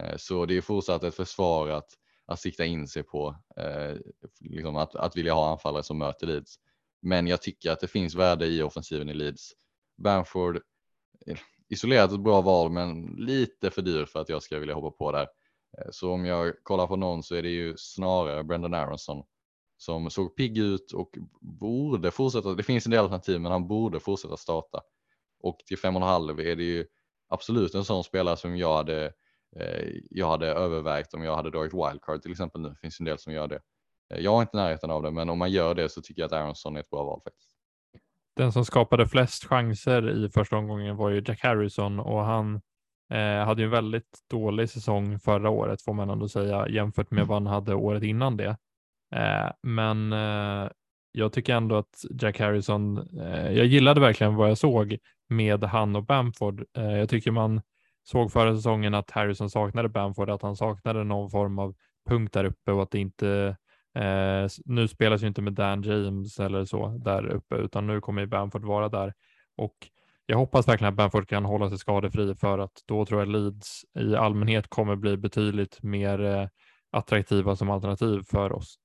Eh, så det är fortsatt ett försvar att, att sikta in sig på, eh, liksom att, att vilja ha anfallare som möter Leeds. Men jag tycker att det finns värde i offensiven i Leeds. Bamford, isolerat ett bra val, men lite för dyr för att jag ska vilja hoppa på där. Eh, så om jag kollar på någon så är det ju snarare Brendan Aronson som såg pigg ut och borde fortsätta. Det finns en del alternativ, men han borde fortsätta starta. Och till 5,5 är det ju absolut en sån spelare som jag hade, eh, jag hade övervägt om jag hade dragit wildcard till exempel nu. Det finns en del som gör det. Eh, jag har inte närheten av det, men om man gör det så tycker jag att Aronson är ett bra val faktiskt. Den som skapade flest chanser i första omgången var ju Jack Harrison och han eh, hade ju en väldigt dålig säsong förra året får man ändå säga jämfört med vad han hade året innan det. Eh, men eh, jag tycker ändå att Jack Harrison, eh, jag gillade verkligen vad jag såg med han och Bamford. Eh, jag tycker man såg förra säsongen att Harrison saknade Bamford, att han saknade någon form av punkt där uppe och att det inte Eh, nu spelas ju inte med Dan James eller så där uppe, utan nu kommer ju Bamford vara där. Och jag hoppas verkligen att Bamford kan hålla sig skadefri för att då tror jag Leeds i allmänhet kommer bli betydligt mer eh, attraktiva som alternativ för oss.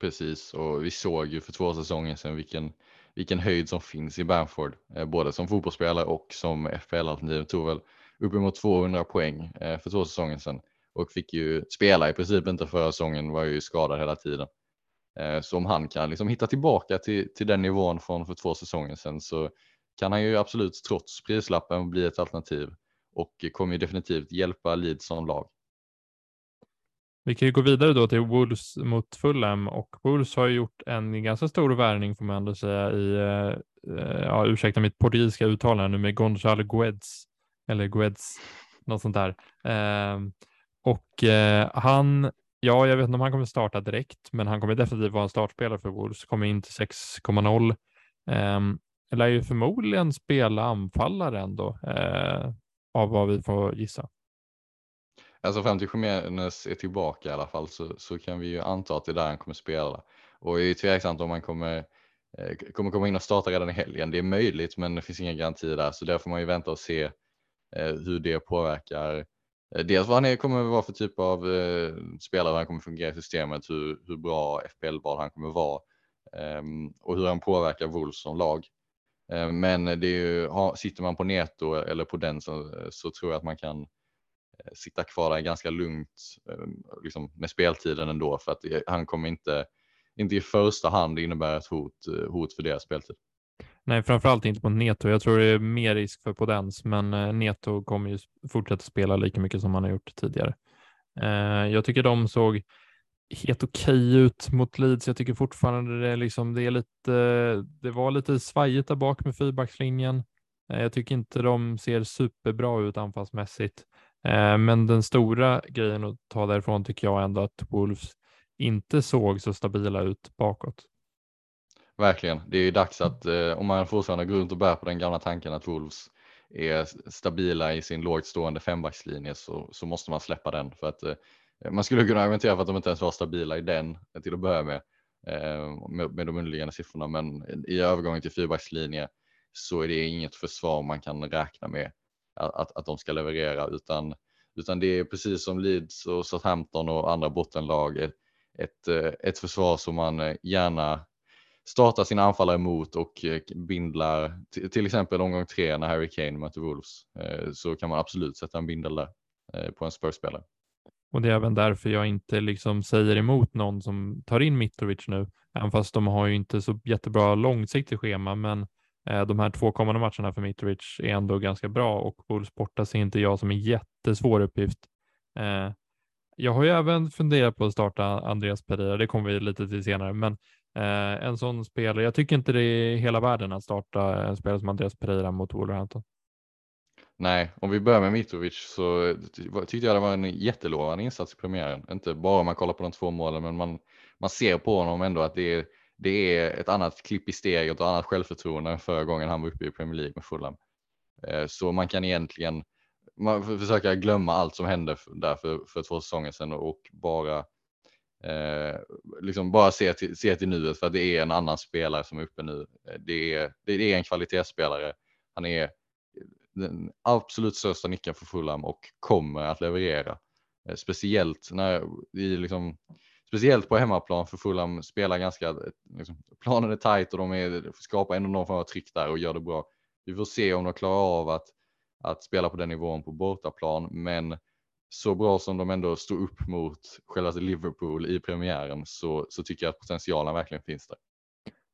Precis, och vi såg ju för två säsonger sedan vilken, vilken höjd som finns i Bamford, eh, både som fotbollsspelare och som FPL-alternativ. Tog väl uppemot 200 poäng eh, för två säsonger sedan och fick ju spela i princip inte förra säsongen, var ju skadad hela tiden. Eh, så om han kan liksom hitta tillbaka till, till den nivån från för två säsonger sedan så kan han ju absolut trots prislappen bli ett alternativ och kommer ju definitivt hjälpa Leeds som lag. Vi kan ju gå vidare då till Wolves mot Fulham och Wolves har gjort en ganska stor värvning får man ändå säga i, eh, ja ursäkta mitt portugisiska uttalande nu med Gonzalo Guedes eller Guedes, något sånt där. Ehm, och eh, han Ja, jag vet inte om han kommer starta direkt, men han kommer definitivt vara en startspelare för Wolves. Kommer in till 6,0. Um, ehm, lär ju förmodligen spela anfallare ändå, eh, av vad vi får gissa. Alltså fram till Jiménez är tillbaka i alla fall så, så kan vi ju anta att det är där han kommer spela. Och det är ju tveksamt om han kommer, eh, kommer komma in och starta redan i helgen. Det är möjligt men det finns inga garantier där så där får man ju vänta och se eh, hur det påverkar Eh, Eh, dels vad han är, kommer vara för typ av eh, spelare, hur han kommer fungera i systemet, hur, hur bra FPL-val han kommer vara eh, och hur han påverkar Wolves som lag. Eh, men det är ju, sitter man på Neto eller på den så, så tror jag att man kan eh, sitta kvar där ganska lugnt eh, liksom med speltiden ändå för att han kommer inte, inte i första hand innebära ett hot, eh, hot för deras speltid. Nej, framförallt inte mot Neto. Jag tror det är mer risk för Podens, men eh, Neto kommer ju fortsätta spela lika mycket som han har gjort tidigare. Eh, jag tycker de såg helt okej okay ut mot Leeds. Jag tycker fortfarande det, är liksom, det, är lite, det var lite svajigt där bak med fyrbackslinjen. Eh, jag tycker inte de ser superbra ut anfallsmässigt. Men den stora grejen att ta därifrån tycker jag ändå att Wolves inte såg så stabila ut bakåt. Verkligen. Det är dags att eh, om man fortfarande går runt och bär på den gamla tanken att Wolves är stabila i sin lågt stående fembackslinje så, så måste man släppa den för att eh, man skulle kunna argumentera för att de inte ens var stabila i den till att börja med eh, med, med de underliggande siffrorna. Men i övergången till fyrbackslinje så är det inget försvar man kan räkna med att, att, att de ska leverera utan, utan det är precis som Leeds och Southampton och andra bottenlag ett, ett, eh, ett försvar som man eh, gärna starta sina anfallare mot och eh, bindlar till exempel omgång tre när Harry Kane möter Wolves eh, så kan man absolut sätta en bindel där eh, på en Spurs-spelare. Och det är även därför jag inte liksom säger emot någon som tar in Mitrovic nu, även fast de har ju inte så jättebra långsiktigt schema, men de här två kommande matcherna för Mitrovic är ändå ganska bra och Wolves borta ser inte jag som en jättesvår uppgift. Jag har ju även funderat på att starta Andreas Pereira, det kommer vi lite till senare, men Eh, en sån spelare. Jag tycker inte det är hela världen att starta en spelare som Andreas Pereira mot Wolverhampton. Nej, om vi börjar med Mitrovic så tyckte jag det var en jättelovande insats i premiären. Inte bara om man kollar på de två målen, men man, man ser på honom ändå att det är, det är ett annat klipp i steget och annat självförtroende än förra gången han var uppe i Premier League med Fulham. Eh, så man kan egentligen man försöka glömma allt som hände där för, för två säsonger sedan och bara Eh, liksom bara se till, se till nuet för att det är en annan spelare som är uppe nu. Eh, det är, det är en kvalitetsspelare. Han är eh, den absolut största nicken för Fulham och kommer att leverera. Eh, speciellt när vi liksom, speciellt på hemmaplan för Fulham spelar ganska, eh, liksom, planen är tajt och de är, skapar ändå någon form av tryck där och gör det bra. Vi får se om de klarar av att, att spela på den nivån på bortaplan, men så bra som de ändå står upp mot själva Liverpool i premiären så, så tycker jag att potentialen verkligen finns där.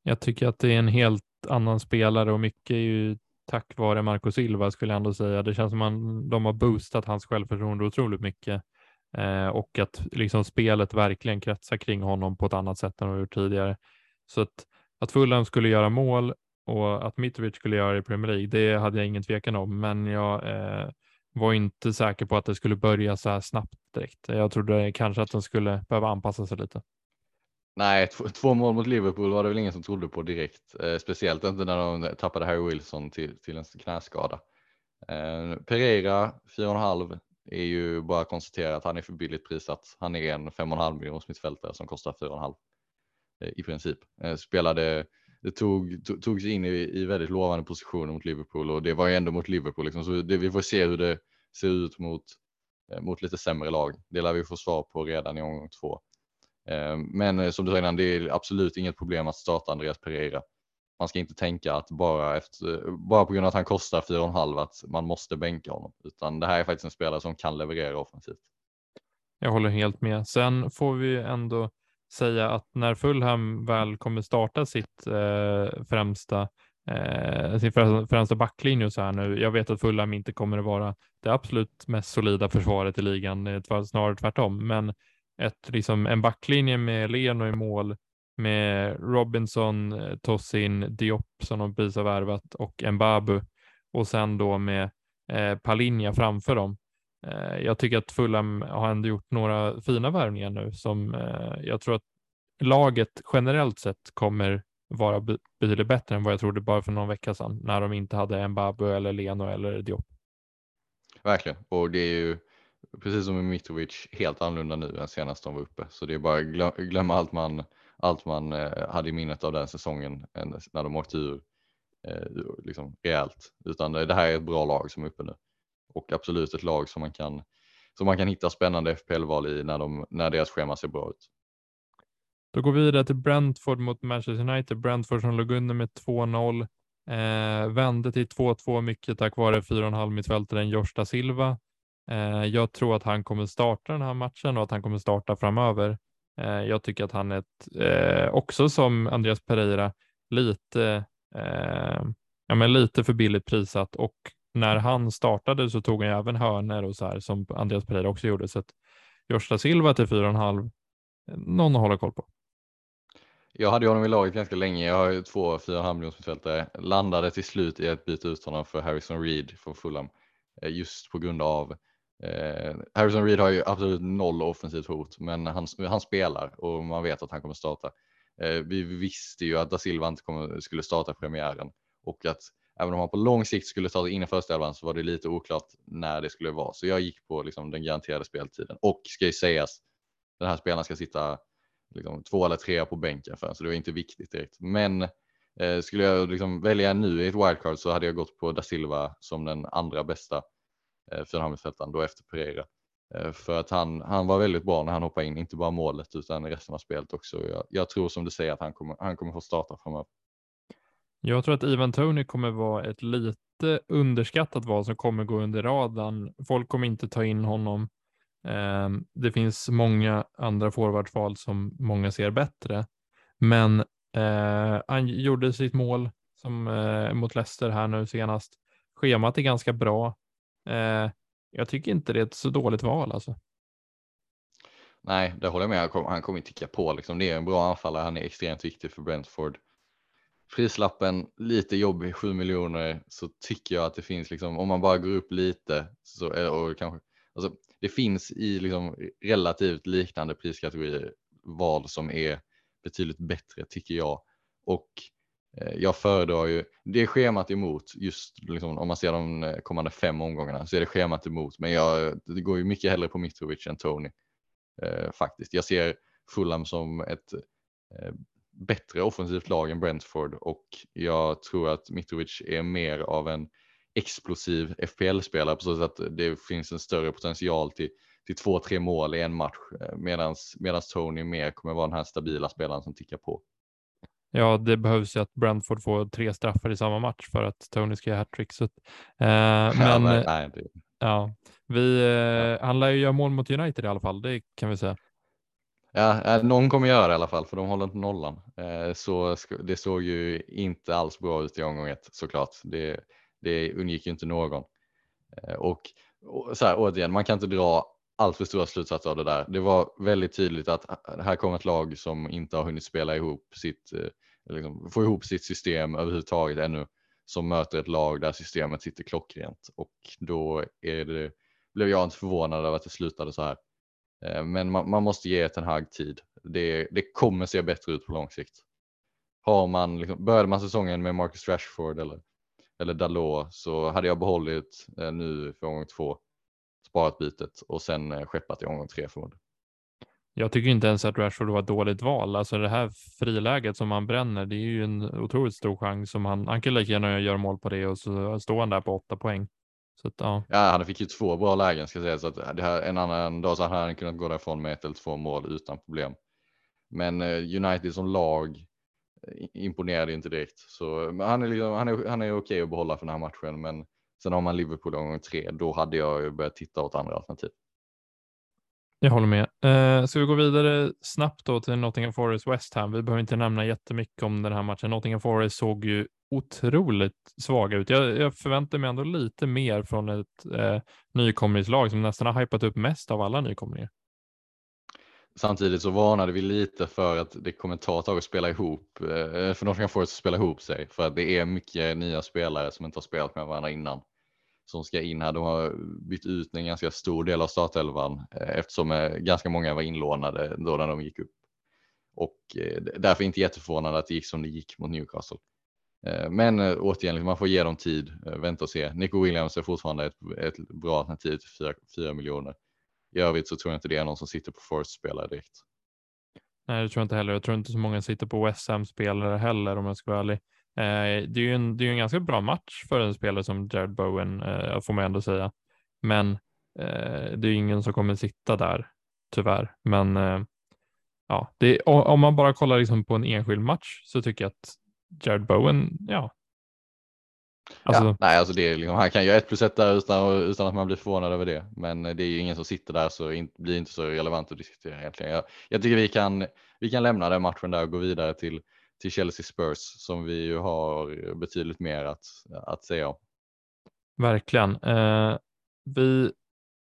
Jag tycker att det är en helt annan spelare och mycket är ju tack vare Marco Silva skulle jag ändå säga. Det känns som att de har boostat hans självförtroende otroligt mycket eh, och att liksom spelet verkligen kretsar kring honom på ett annat sätt än de gjort tidigare. Så att, att Fulham skulle göra mål och att Mitrovic skulle göra det i Premier League, det hade jag ingen tvekan om, men jag eh, var inte säker på att det skulle börja så här snabbt direkt. Jag trodde kanske att de skulle behöva anpassa sig lite. Nej, två mål mot Liverpool var det väl ingen som trodde på direkt, eh, speciellt inte när de tappade Harry Wilson till, till en knäskada. Eh, Pereira 4,5 är ju bara att konstatera att han är för billigt prissatt. Han är en 5,5 miljons mittfältare som kostar 4,5 eh, i princip. Eh, spelade, det tog, to, tog sig in i, i väldigt lovande positioner mot Liverpool och det var ju ändå mot Liverpool. Liksom. Så det, vi får se hur det ser ut mot, eh, mot lite sämre lag. Det lär vi få svar på redan i omgång två. Eh, men eh, som du sa innan, det är absolut inget problem att starta Andreas Pereira. Man ska inte tänka att bara, efter, bara på grund av att han kostar 4,5 att man måste bänka honom, utan det här är faktiskt en spelare som kan leverera offensivt. Jag håller helt med. Sen får vi ändå säga att när Fulham väl kommer starta sitt eh, främsta eh, sin främsta backlinje så här nu. Jag vet att Fulham inte kommer att vara det absolut mest solida försvaret i ligan, eh, snarare tvärtom, men ett, liksom, en backlinje med Leno i mål, med Robinson, eh, Tossin, Diop som de precis har värvat och Mbabu och sen då med eh, Palinja framför dem Eh, jag tycker att Fulham har ändå gjort några fina värvningar nu som eh, jag tror att laget generellt sett kommer vara betydligt bättre än vad jag trodde bara för någon vecka sedan när de inte hade Mbabu eller Leno eller Diop. Verkligen, och det är ju precis som med Mitrovic helt annorlunda nu än senast de var uppe. Så det är bara glöm, glömma allt man, allt man eh, hade i minnet av den säsongen när de åkte ur liksom rejält. Utan det här är ett bra lag som är uppe nu. Och absolut ett lag som man kan, som man kan hitta spännande FPL-val i när, de, när deras schema ser bra ut. Då går vi vidare till Brentford mot Manchester United. Brentford som låg under med 2-0. Eh, vände till 2-2 mycket tack vare 4,5 mittfältaren Josh da Silva. Eh, jag tror att han kommer starta den här matchen och att han kommer starta framöver. Eh, jag tycker att han är ett, eh, också som Andreas Pereira lite, eh, ja, men lite för billigt prissatt och när han startade så tog han även hörner och så här som Andreas Pereira också gjorde. Så att Gösta Silva till 4,5 någon att hålla koll på. Jag hade honom i laget ganska länge. Jag har ju två 4,5 miljonsmittfältare. Landade till slut i att byta ut honom för Harrison Reed från Fulham. Eh, just på grund av eh, Harrison Reed har ju absolut noll offensivt hot, men han, han spelar och man vet att han kommer starta. Eh, vi visste ju att da Silva inte kommer, skulle starta premiären och att även om han på lång sikt skulle ta sig in i första elvan så var det lite oklart när det skulle vara. Så jag gick på liksom den garanterade speltiden och ska ju sägas, den här spelaren ska sitta liksom, två eller tre på bänken för så det var inte viktigt direkt. Men eh, skulle jag liksom välja nu i ett wildcard så hade jag gått på da Silva som den andra bästa eh, fyrahamnsfältaren då efter Pereira. Eh, för att han, han var väldigt bra när han hoppade in, inte bara målet utan resten av spelet också. Jag, jag tror som du säger att han kommer, han kommer få starta framöver. Jag tror att Ivan Tony kommer vara ett lite underskattat val som kommer gå under radarn. Folk kommer inte ta in honom ehm, det finns många andra forwardsval som många ser bättre, men eh, han gjorde sitt mål som, eh, mot Leicester här nu senast. Schemat är ganska bra. Eh, jag tycker inte det är ett så dåligt val alltså. Nej, det håller jag med. Han kommer, kom inte ticka på. Liksom. Det är en bra anfallare. Han är extremt viktig för Brentford. Prislappen lite jobbig, 7 miljoner, så tycker jag att det finns, liksom, om man bara går upp lite så, och kanske, alltså, det finns i liksom relativt liknande priskategorier val som är betydligt bättre tycker jag. Och eh, jag föredrar ju, det schemat emot just liksom, om man ser de eh, kommande fem omgångarna så är det schemat emot. Men jag, det går ju mycket hellre på Mitrovic än Tony eh, faktiskt. Jag ser Fulham som ett eh, bättre offensivt lag än Brentford och jag tror att Mitrovic är mer av en explosiv FPL-spelare på så sätt att det finns en större potential till, till två, tre mål i en match eh, medan Tony mer kommer vara den här stabila spelaren som tickar på. Ja, det behövs ju att Brentford får tre straffar i samma match för att Tony ska göra hattrick. Eh, men ja, nej, nej, det... ja, vi, eh, han lär ju göra mål mot United i alla fall, det kan vi säga. Ja, eh, någon kommer göra det i alla fall för de håller inte nollan. Eh, så det såg ju inte alls bra ut i omgång ett såklart. Det, det undgick ju inte någon. Eh, och, så här, återigen, man kan inte dra allt för stora slutsatser av det där. Det var väldigt tydligt att här kommer ett lag som inte har hunnit spela ihop sitt, liksom, få ihop sitt system överhuvudtaget ännu, som möter ett lag där systemet sitter klockrent och då är det, blev jag inte förvånad över att det slutade så här. Eh, men man, man måste ge en hög tid. Det, det kommer se bättre ut på lång sikt. Har man, liksom, började man säsongen med Marcus Rashford eller eller Dalot så hade jag behållit eh, nu för omgång två, sparat bytet och sen eh, skeppat i omgång tre förmodligen. Jag tycker inte ens att Rashford var ett dåligt val. Alltså det här friläget som han bränner, det är ju en otroligt stor chans som han, han kan lika gärna göra mål på det och så står han där på åtta poäng. Så att, ja. ja, han fick ju två bra lägen ska säga så att det här en annan dag så hade han kunnat gå därifrån med ett eller två mål utan problem. Men eh, United som lag imponerade inte direkt. Så han är, liksom, han är, han är okej att behålla för den här matchen, men sen har man Liverpool gång tre, då hade jag börjat titta åt andra alternativ. Jag håller med. Eh, ska vi gå vidare snabbt då till Nottingham Forest West Ham? Vi behöver inte nämna jättemycket om den här matchen. Nottingham Forest såg ju otroligt svaga ut. Jag, jag förväntar mig ändå lite mer från ett eh, nykomlingslag som nästan har hypat upp mest av alla nykomlingar. Samtidigt så varnade vi lite för att det kommer ta ett tag att spela ihop, eh, för Nottingham Forest att spela ihop sig, för att det är mycket nya spelare som inte har spelat med varandra innan som ska in här. De har bytt ut en ganska stor del av startelvan eh, eftersom eh, ganska många var inlånade då när de gick upp. Och eh, därför inte jätteförvånande att det gick som det gick mot Newcastle. Men återigen, liksom, man får ge dem tid, vänta och se. Nico Williams är fortfarande ett, ett bra alternativ till 4, 4 miljoner. I övrigt så tror jag inte det är någon som sitter på Forest-spelare direkt. Nej, det tror jag inte heller. Jag tror inte så många sitter på West Ham-spelare heller om jag ska vara ärlig. Eh, det är ju en, det är en ganska bra match för en spelare som Jared Bowen, eh, får man ändå säga. Men eh, det är ingen som kommer sitta där, tyvärr. Men ja, det, om man bara kollar liksom på en enskild match så tycker jag att Jared Bowen, ja, Alltså... Ja, nej, alltså det är liksom, han kan göra ett plus ett där utan, utan att man blir förvånad över det. Men det är ju ingen som sitter där så in, blir inte så relevant att diskutera egentligen. Jag, jag tycker vi kan, vi kan lämna den matchen där och gå vidare till, till Chelsea Spurs som vi ju har betydligt mer att, att säga om. Verkligen. Eh, vi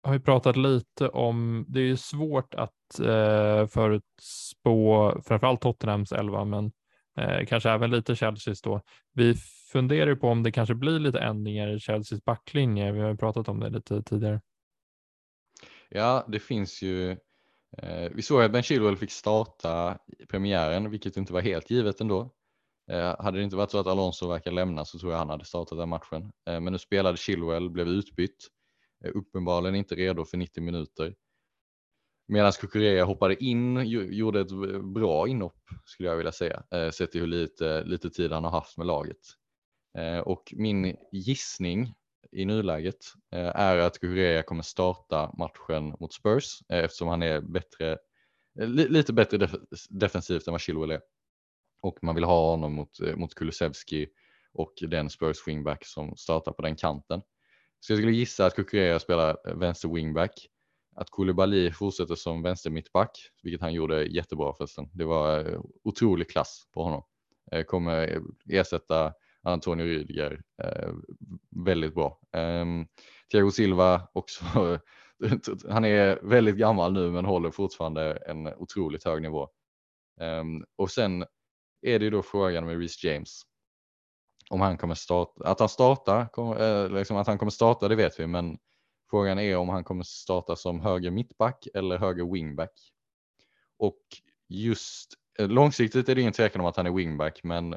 har ju pratat lite om, det är ju svårt att eh, förutspå framförallt Tottenhams elva, men eh, kanske även lite Chelseas då. Vi funderar på om det kanske blir lite ändringar i Chelseas backlinje. Vi har ju pratat om det lite tidigare. Ja, det finns ju. Eh, vi såg att Ben Chilwell fick starta premiären, vilket inte var helt givet ändå. Eh, hade det inte varit så att Alonso verkar lämna så tror jag han hade startat den matchen. Eh, men nu spelade Chilwell, blev utbytt. Eh, uppenbarligen inte redo för 90 minuter. Medan Kukureya hoppade in, gjorde ett bra inhopp skulle jag vilja säga, eh, sett till hur lite, lite tid han har haft med laget. Eh, och min gissning i nuläget eh, är att Kukureya kommer starta matchen mot Spurs eh, eftersom han är bättre, eh, lite bättre def defensivt än vad Chilwell är. Och man vill ha honom mot, mot Kulusevski och den Spurs wingback som startar på den kanten. Så jag skulle gissa att Kukureya spelar vänster wingback att Koulibaly fortsätter som vänster mittback, vilket han gjorde jättebra förresten. Det var otrolig klass på honom. Kommer ersätta Antonio Rydiger, eh, väldigt bra. Eh, Thiago Silva också. han är väldigt gammal nu men håller fortfarande en otroligt hög nivå. Eh, och sen är det ju då frågan med Reece James. Om han kommer starta, att han startar, eh, liksom att han kommer starta det vet vi men Frågan är om han kommer starta som höger mittback eller höger wingback. Och just eh, långsiktigt är det ingen tvekan om att han är wingback, men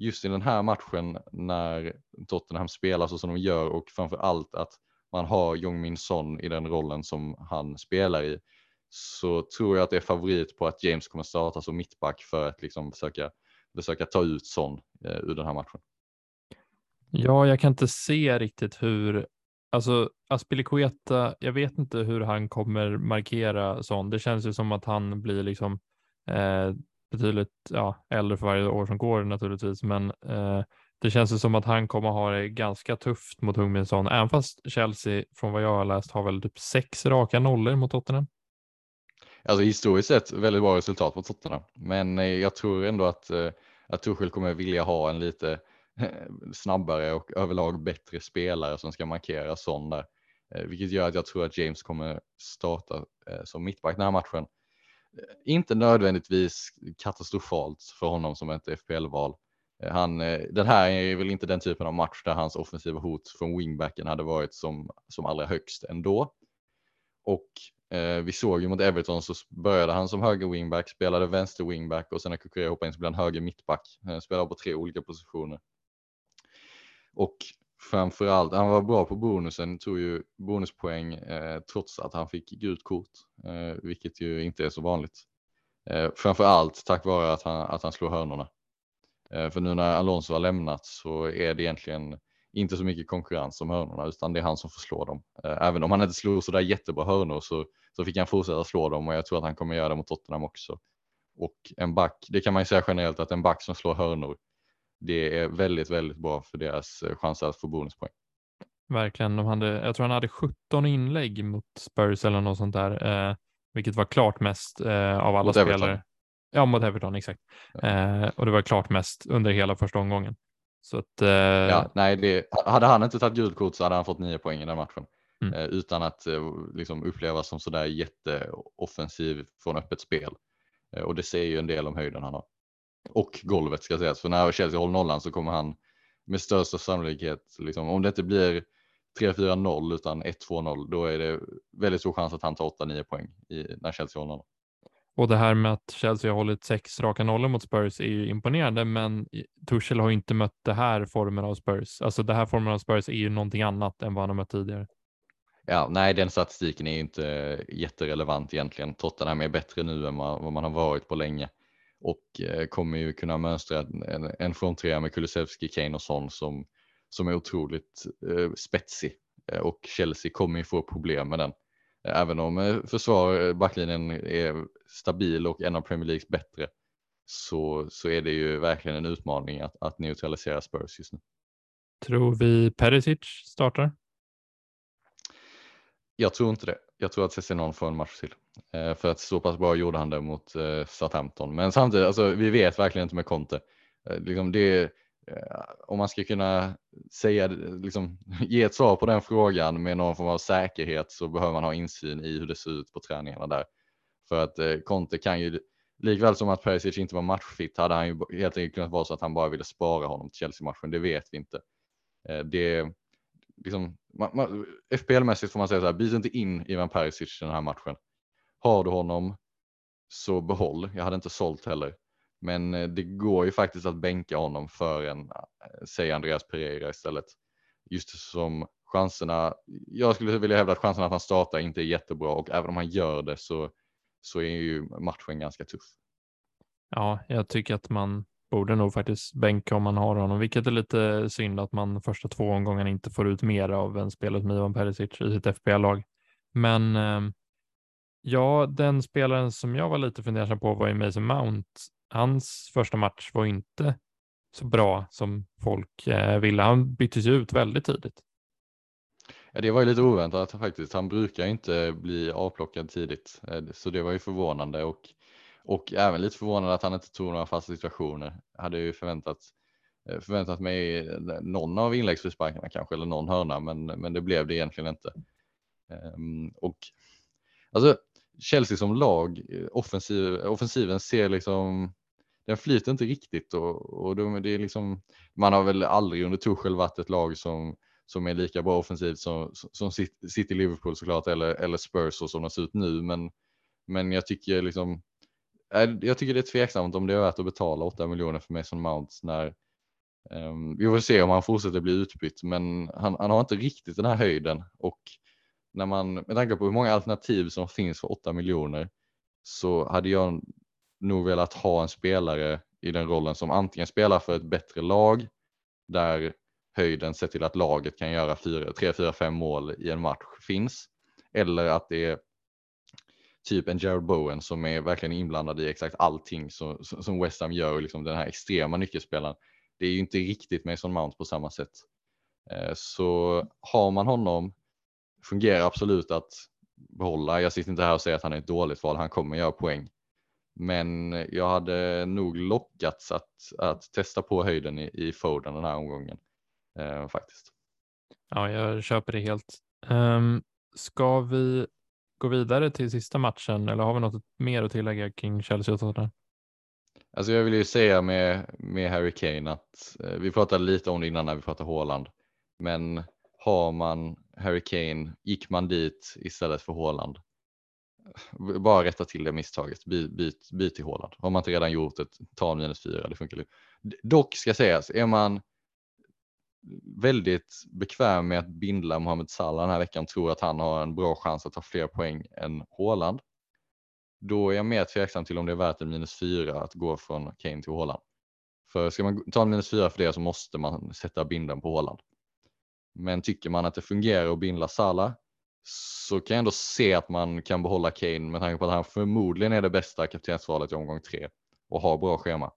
just i den här matchen när Tottenham spelar så som de gör och framför allt att man har Jong Min Son i den rollen som han spelar i så tror jag att det är favorit på att James kommer starta som mittback för att liksom försöka, försöka ta ut Son eh, ur den här matchen. Ja, jag kan inte se riktigt hur Alltså Aspilicueta, jag vet inte hur han kommer markera Son, Det känns ju som att han blir liksom eh, betydligt ja, äldre för varje år som går naturligtvis, men eh, det känns ju som att han kommer ha det ganska tufft mot Hungminsson, även fast Chelsea från vad jag har läst har väl typ sex raka nollor mot Tottenham. Alltså historiskt sett väldigt bra resultat mot Tottenham, men eh, jag tror ändå att, eh, att Tuchel kommer vilja ha en lite eh, snabbare och överlag bättre spelare som ska markera sån där. Eh, vilket gör att jag tror att James kommer starta eh, som mittback den här matchen. Eh, inte nödvändigtvis katastrofalt för honom som ett FPL-val. Eh, han, eh, den här är väl inte den typen av match där hans offensiva hot från wingbacken hade varit som, som allra högst ändå. Och eh, vi såg ju mot Everton så började han som höger wingback, spelade vänster wingback och sen när Kukurea hoppade in så blev han höger mittback. Spelade på tre olika positioner. Och framförallt, han var bra på bonusen, tog ju bonuspoäng eh, trots att han fick gult kort, eh, vilket ju inte är så vanligt. Eh, framförallt tack vare att han, att han slår hörnorna. Eh, för nu när Alonso har lämnat så är det egentligen inte så mycket konkurrens om hörnorna utan det är han som får slå dem. Eh, även om han inte slog sådär jättebra hörnor så, så fick han fortsätta slå dem och jag tror att han kommer göra det mot Tottenham också. Och en back, det kan man ju säga generellt att en back som slår hörnor det är väldigt, väldigt bra för deras eh, chanser att få bonuspoäng. Verkligen. De hade, jag tror han hade 17 inlägg mot Spurs eller något sånt där, eh, vilket var klart mest eh, av alla mot spelare. Everton. Ja, mot Everton, exakt. Ja. Eh, och det var klart mest under hela första omgången. Så att, eh... ja, nej, det, hade han inte tagit gult kort så hade han fått nio poäng i den matchen. Mm. Eh, utan att liksom, upplevas som sådär jätteoffensiv från öppet spel. och det säger ju en del om höjden han har och golvet ska sägas. För när Chelsea håller nollan så kommer han med största sannolikhet, liksom, om det inte blir 3-4-0 utan 1-2-0, då är det väldigt stor chans att han tar 8-9 poäng i, när Chelsea håller honom. Och det här med att Chelsea har hållit sex raka nollor mot Spurs är ju imponerande, men Tuchel har ju inte mött det här formen av Spurs. Alltså det här formen av Spurs är ju någonting annat än vad han har mött tidigare. Ja, nej, den statistiken är inte jätterelevant egentligen. Tottenham är bättre nu än vad man har varit på länge och eh, kommer ju kunna mönstra en, en fronttrea med Kulusevski, Kane och Son som, som är otroligt eh, spetsig eh, och Chelsea kommer ju få problem med den. Även om eh, försvar, backlinjen är stabil och en av Premier Leagues bättre så, så är det ju verkligen en utmaning att, att neutralisera Spurs just nu. Tror vi Perisic startar? Jag tror inte det. Jag tror att Cessinon får en match till. Eh, för att så pass bra gjorde han det mot eh, Southampton. Men samtidigt, alltså, vi vet verkligen inte med Conte. Eh, liksom det, eh, om man ska kunna säga, liksom, ge ett svar på den frågan med någon form av säkerhet så behöver man ha insyn i hur det ser ut på träningarna där. För att eh, Conte kan ju, likväl som att Perisic inte var matchfit, hade han ju helt enkelt kunnat vara så att han bara ville spara honom till Chelsea-matchen. Det vet vi inte. Eh, det, liksom, FPL-mässigt får man säga så här, byt inte in Ivan Perisic i den här matchen. Har du honom så behåll. Jag hade inte sålt heller. Men eh, det går ju faktiskt att bänka honom för en, eh, säg Andreas Pereira istället. Just som chanserna, jag skulle vilja hävda att chanserna att han startar inte är jättebra och även om han gör det så, så är ju matchen ganska tuff. Ja, jag tycker att man borde nog faktiskt bänka om man har honom, vilket är lite synd att man första två omgångarna inte får ut mer av en spelare som Ivan Perisic i sitt FPL-lag. Men ehm, ja, den spelaren som jag var lite fundersam på var ju Mason Mount. Hans första match var inte så bra som folk eh, ville. Han byttes ju ut väldigt tidigt. Ja, det var ju lite oväntat faktiskt. Han brukar inte bli avplockad tidigt, eh, så det var ju förvånande och och även lite förvånad att han inte tog några fasta situationer. Hade ju förväntat, eh, förväntat mig eh, någon av inläggsfrisparkarna kanske eller någon hörna, men, men det blev det egentligen inte. Ehm, och alltså Chelsea som lag, eh, offensiv, offensiven ser liksom, den flyter inte riktigt och, och de, det är liksom, man har väl aldrig under Tuchel varit ett lag som, som är lika bra offensivt som, som City Liverpool såklart eller, eller Spurs och som de ser ut nu, men, men jag tycker liksom Eh, jag tycker det är tveksamt om det är värt att betala 8 miljoner för Mason Mounts när um, vi får se om han fortsätter bli utbytt, men han, han, har inte riktigt den här höjden. Och när man med tanke på hur många alternativ som finns för 8 miljoner så hade jag nog velat ha en spelare i den rollen som antingen spelar för ett bättre lag där höjden sett till att laget kan göra 3, 4, 5 mål i en match finns eller att det är typ en Jared Bowen som är verkligen inblandad i exakt allting som, som West Ham gör, liksom den här extrema nyckelspelaren. Det är ju inte riktigt Mason Mount på samma sätt. Eh, så har man honom fungerar absolut att behålla. Jag sitter inte här och säger att han är ett dåligt val, han kommer göra poäng. Men jag hade nog lockats att, att testa på höjden i, i Foden den här omgången eh, faktiskt. Ja, jag köper det helt. Um, ska vi gå vidare till sista matchen eller har vi något mer att tillägga kring Chelsea och Tottenham? Alltså jag vill ju säga med, med Harry Kane att eh, vi pratade lite om det innan när vi pratade Håland. Men har man Harry Kane, gick man dit istället för Håland. Bara rätta till det misstaget, byt, byt, byt till Håland. Har man inte redan gjort det, ta minus fyra, det funkar. Dock ska sägas, är man väldigt bekväm med att bindla Mohamed Salah den här veckan, tror att han har en bra chans att ta fler poäng än Haaland. Då är jag mer tveksam till om det är värt en minus fyra att gå från Kane till Haaland. För ska man ta en minus fyra för det så måste man sätta binden på Haaland. Men tycker man att det fungerar att bindla Salah så kan jag ändå se att man kan behålla Kane med tanke på att han förmodligen är det bästa kaptensvalet i omgång tre och har bra schema.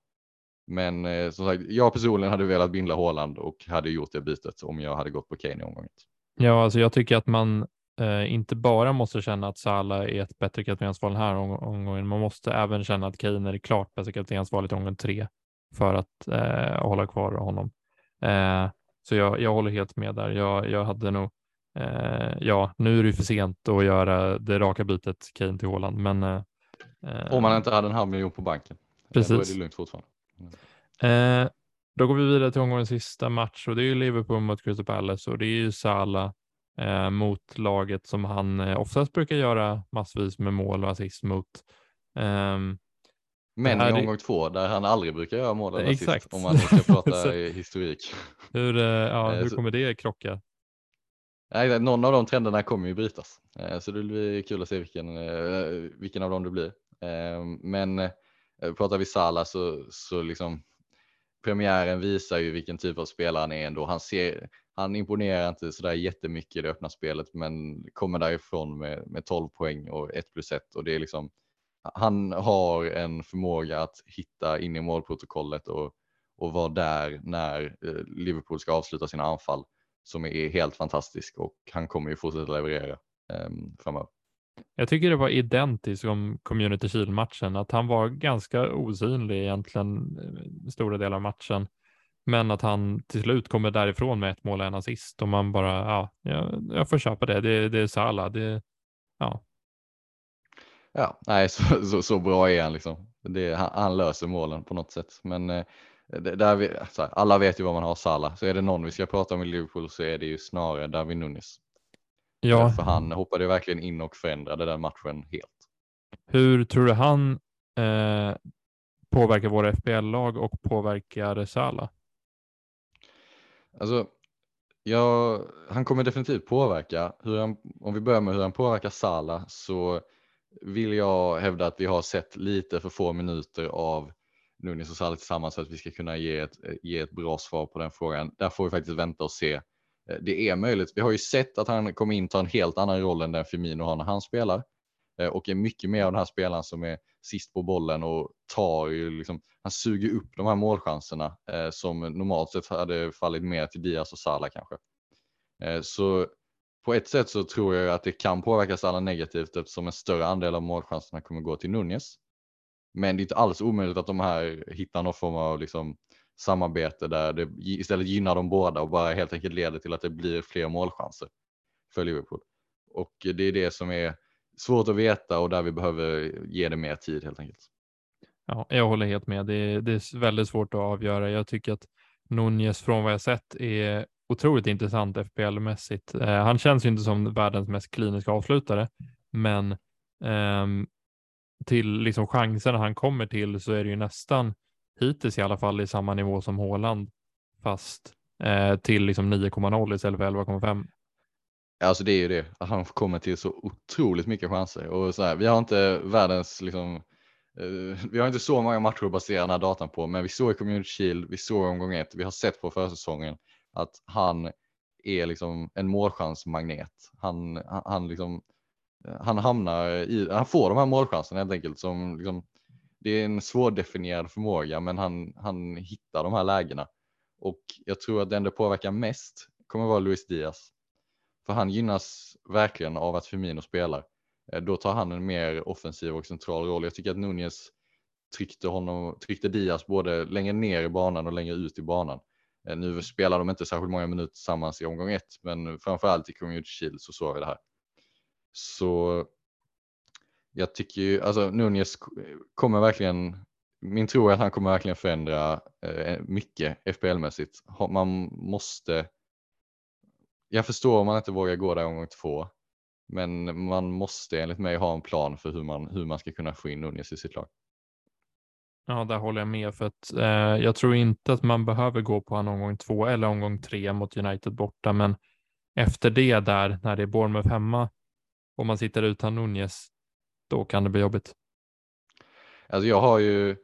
Men eh, som sagt, jag personligen hade velat bindla Håland och hade gjort det bytet om jag hade gått på Kane i omgången. Ja, alltså jag tycker att man eh, inte bara måste känna att Salah är ett bättre kaptensval den här omgången. Man måste även känna att Kane är det klart bästa kaptensvalet i omgång tre för att eh, hålla kvar honom. Eh, så jag, jag håller helt med där. Jag, jag hade nog, eh, ja, nu är det för sent att göra det raka bytet Kane till Håland, men eh, om man inte hade en halv miljon på banken. Precis. Då är det lugnt fortfarande. Eh, då går vi vidare till omgångens sista match och det är ju Liverpool mot Crystal Palace och det är ju Sala eh, mot laget som han eh, oftast brukar göra massvis med mål och assist mot. Um, men i omgång två där han aldrig brukar göra mål eller Exakt. assist om man ska prata historik. Hur, eh, ja, hur kommer det krocka? Nej, någon av de trenderna kommer ju brytas, så det blir kul att se vilken, vilken av dem det blir. Men Eh, pratar vi Sala så, så liksom premiären visar ju vilken typ av spelare han är ändå. Han, ser, han imponerar inte sådär jättemycket i det öppna spelet men kommer därifrån med, med 12 poäng och 1 plus 1 och det är liksom han har en förmåga att hitta in i målprotokollet och, och vara där när eh, Liverpool ska avsluta sina anfall som är helt fantastisk och han kommer ju fortsätta leverera um, framöver. Jag tycker det var identiskt som Community Shield-matchen, att han var ganska osynlig egentligen eh, stora delar av matchen. Men att han till slut kommer därifrån med ett mål och en assist och man bara, ja, jag, jag får köpa det. Det, det är Salah. Det, ja. Ja, nej, så, så, så bra är han liksom. Det, han, han, löser målen på något sätt. Men eh, det, där vi, alltså, alla vet ju vad man har Salah. Så är det någon vi ska prata om i Liverpool så är det ju snarare David Nunes. Ja. För han hoppade verkligen in och förändrade den matchen helt. Hur tror du han eh, påverkar våra FBL-lag och påverkar Salah? Alltså, ja, han kommer definitivt påverka. Hur han, om vi börjar med hur han påverkar Salah så vill jag hävda att vi har sett lite för få minuter av Nunes och Salah tillsammans för att vi ska kunna ge ett, ge ett bra svar på den frågan. Där får vi faktiskt vänta och se Eh, det är möjligt. Vi har ju sett att han kommer in ta en helt annan roll än den Firmino har när han spelar eh, och är mycket mer av den här spelaren som är sist på bollen och tar ju liksom, han suger upp de här målchanserna eh, som normalt sett hade fallit mer till Diaz och Salah kanske. Eh, så på ett sätt så tror jag att det kan påverka Salah negativt eftersom en större andel av målchanserna kommer gå till Nunez. Men det är inte alls omöjligt att de här hittar någon form av liksom samarbete där det istället gynnar de båda och bara helt enkelt leder till att det blir fler målchanser för Liverpool. Och det är det som är svårt att veta och där vi behöver ge det mer tid helt enkelt. Ja, jag håller helt med. Det är, det är väldigt svårt att avgöra. Jag tycker att Nunez från vad jag sett är otroligt intressant FPL-mässigt. Eh, han känns ju inte som världens mest kliniska avslutare, men eh, till liksom chanserna han kommer till så är det ju nästan hittills i alla fall i samma nivå som Håland, fast eh, till liksom 9,0 istället för 11,5. Alltså det är ju det, att han kommer till så otroligt mycket chanser och så här, vi har inte världens liksom eh, vi har inte så många matcher att basera den här datan på, men vi såg i Community Shield, vi såg omgång ett, vi har sett på försäsongen att han är liksom en målchansmagnet. Han, han, han liksom, eh, han hamnar i, han får de här målchanserna helt enkelt som liksom, det är en svårdefinierad förmåga, men han, han hittar de här lägena. Och jag tror att den det påverkar mest kommer vara Luis Diaz. För han gynnas verkligen av att Firmino spelar. Eh, då tar han en mer offensiv och central roll. Jag tycker att Nunez tryckte, honom, tryckte Diaz både längre ner i banan och längre ut i banan. Eh, nu spelar de inte särskilt många minuter tillsammans i omgång ett, men framförallt i Community Shield så såg vi det här. Så jag tycker ju, alltså Nunez kommer verkligen, min tro är att han kommer verkligen förändra eh, mycket FPL-mässigt. Man måste, jag förstår om man inte vågar gå där omgång två, men man måste enligt mig ha en plan för hur man, hur man ska kunna få in Nunez i sitt lag. Ja, där håller jag med för att eh, jag tror inte att man behöver gå på en omgång två eller omgång tre mot United borta, men efter det där när det är Bournemouth hemma och man sitter utan Nunez, då kan det bli jobbigt. Alltså jag har ju,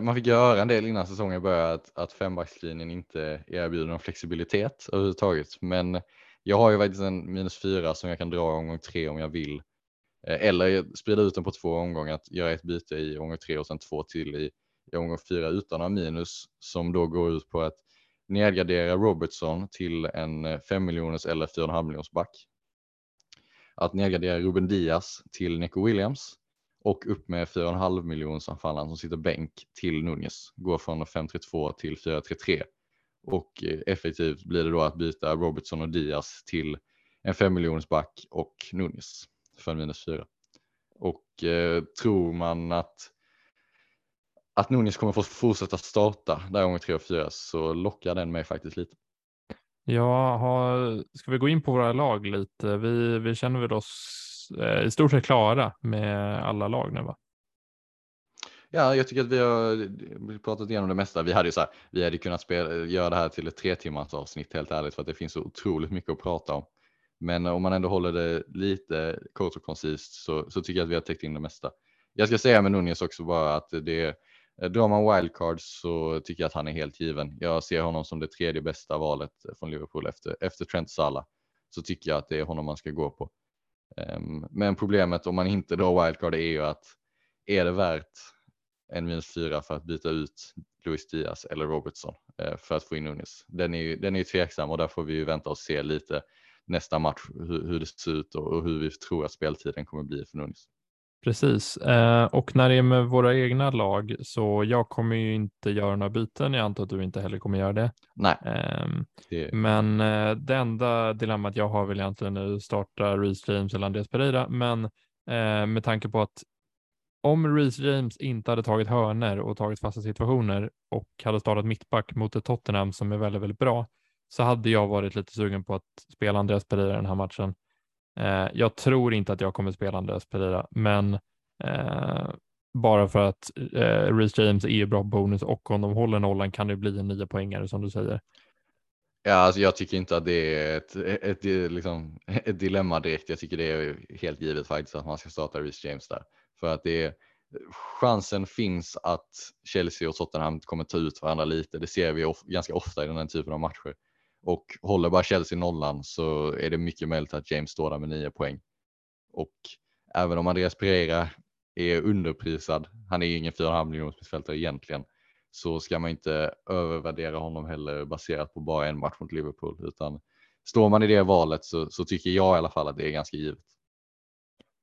man fick göra en del innan säsongen började att, att fembackslinjen inte erbjuder någon flexibilitet överhuvudtaget. Men jag har ju faktiskt en minus fyra som jag kan dra i omgång tre om jag vill. Eh, eller sprida ut den på två omgångar, att göra ett byte i omgång tre och sen två till i, i omgång fyra utan att minus som då går ut på att nedgradera Robertson till en eh, 5 miljoners eller 4,5 miljoners back att nedgradera Ruben Diaz till Nico Williams och upp med 4,5 miljons anfallaren som sitter bänk till Nunez. Går från 5-3-2 till 4-3-3 och eh, effektivt blir det då att byta Robertson och Diaz till en 5 miljoners back och Nunez för minus 4. Och eh, tror man att att Nunez kommer få fortsätta starta där gånger 3 och 4 så lockar den mig faktiskt lite. Ja, har, ska vi gå in på våra lag lite? Vi, vi känner väl oss eh, i stort sett klara med alla lag nu va? Ja, jag tycker att vi har pratat igenom det mesta. Vi hade ju så här, vi hade kunnat spela, göra det här till ett tre timmars avsnitt helt ärligt för att det finns så otroligt mycket att prata om. Men eh, om man ändå håller det lite kort och koncist så, så tycker jag att vi har täckt in det mesta. Jag ska säga med Nunez också bara att det Eh, drar man wildcard så tycker jag att han är helt given. Jag ser honom som det tredje bästa valet från Liverpool efter, efter Trent Salah. Så tycker jag att det är honom man ska gå på. Ehm, men problemet om man inte drar wildcard är ju att är det värt en minus fyra för att byta ut Luis Diaz eller Robertson eh, för att få in Nunes. Den är ju, den är ju tveksam och där får vi ju vänta och se lite nästa match hur, hur det ser ut och, och, hur vi tror att speltiden kommer bli för Nunes. Precis, eh, och när det är med våra egna lag så jag kommer ju inte göra några byten. Jag antar att du inte heller kommer göra det. Nej. Eh, det... Men eh, det enda dilemmat jag har vill egentligen nu starta Reece James eller Andreas Pereira, men eh, med tanke på att om Reece James inte hade tagit hörner och tagit fasta situationer och hade startat mittback mot ett Tottenham som är väldigt, väldigt bra så hade jag varit lite sugen på att spela Andreas Pereira den här matchen. Eh, jag tror inte att jag kommer spela Andreas Pereira, men eh, bara för att eh, Reece James är bra bonus och om de håller nollan kan det bli en nio poängare som du säger. Ja, alltså jag tycker inte att det är ett, ett, ett, liksom, ett dilemma direkt. Jag tycker det är helt givet faktiskt att man ska starta Reece James där. För att det är, chansen finns att Chelsea och Tottenham kommer ta ut varandra lite. Det ser vi of, ganska ofta i den här typen av matcher. Och håller bara Chelsea nollan så är det mycket möjligt att James står där med nio poäng. Och även om Andreas Pereira är underprisad, han är ingen 4,5 miljoners mittfältare egentligen, så ska man inte övervärdera honom heller baserat på bara en match mot Liverpool, utan står man i det valet så, så tycker jag i alla fall att det är ganska givet.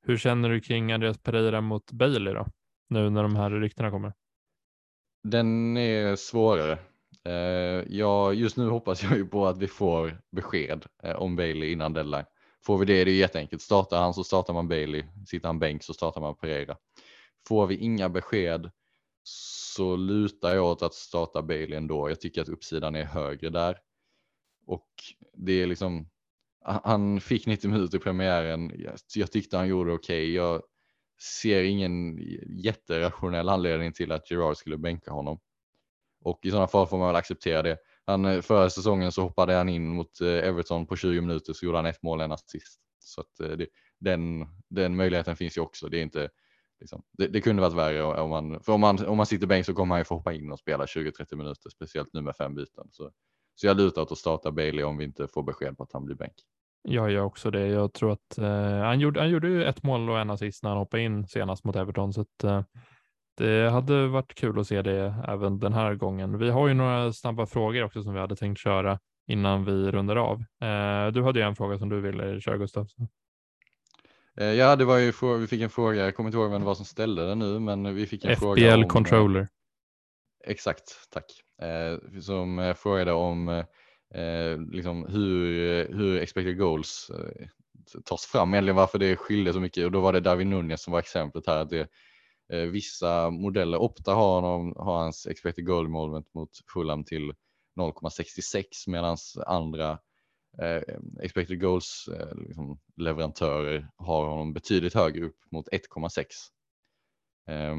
Hur känner du kring Andreas Pereira mot Bailey då? Nu när de här ryktena kommer. Den är svårare. Eh, ja, just nu hoppas jag ju på att vi får besked eh, om Bailey innan deadline. Får vi det är det jätteenkelt. Startar han så startar man Bailey. Sitter han bänk så startar man Pereira. Får vi inga besked så lutar jag åt att starta Bailey ändå. Jag tycker att uppsidan är högre där. Och det är liksom han fick 90 minuter i premiären. Jag tyckte han gjorde okej. Okay. Jag ser ingen jätterationell anledning till att Gerard skulle bänka honom. Och i sådana fall får man väl acceptera det. Han, eh, förra säsongen så hoppade han in mot eh, Everton på 20 minuter så gjorde han ett mål en assist. Så att eh, det, den, den möjligheten finns ju också. Det, är inte, liksom, det, det, kunde varit värre om man, för om man, om man sitter bänk så kommer man ju få hoppa in och spela 20-30 minuter, speciellt nu med fem byten. Så, så jag lutar åt att starta Bailey om vi inte får besked på att han blir bänk. Jag gör också det. Jag tror att eh, han, gjorde, han gjorde ju ett mål och en assist när han hoppade in senast mot Everton. Så att, eh, det hade varit kul att se det även den här gången. Vi har ju några snabba frågor också som vi hade tänkt köra innan vi rundar av. Eh, du hade ju en fråga som du ville köra Gustav. Eh, ja, det var ju vi fick en fråga. Jag kommer inte ihåg vem det var som ställde den nu, men vi fick en FBL fråga. FBL controller. Exakt, tack. Eh, som frågade om eh, liksom hur, hur expected goals eh, tas fram, egentligen varför det skiljer så mycket och då var det David Nunez som var exemplet här. Att det, eh, Eh, vissa modeller, Opta har, honom, har hans expected goal-involvement mot Fulham till 0,66 medan andra eh, expected goals eh, liksom leverantörer har honom betydligt högre upp mot 1,6. Eh,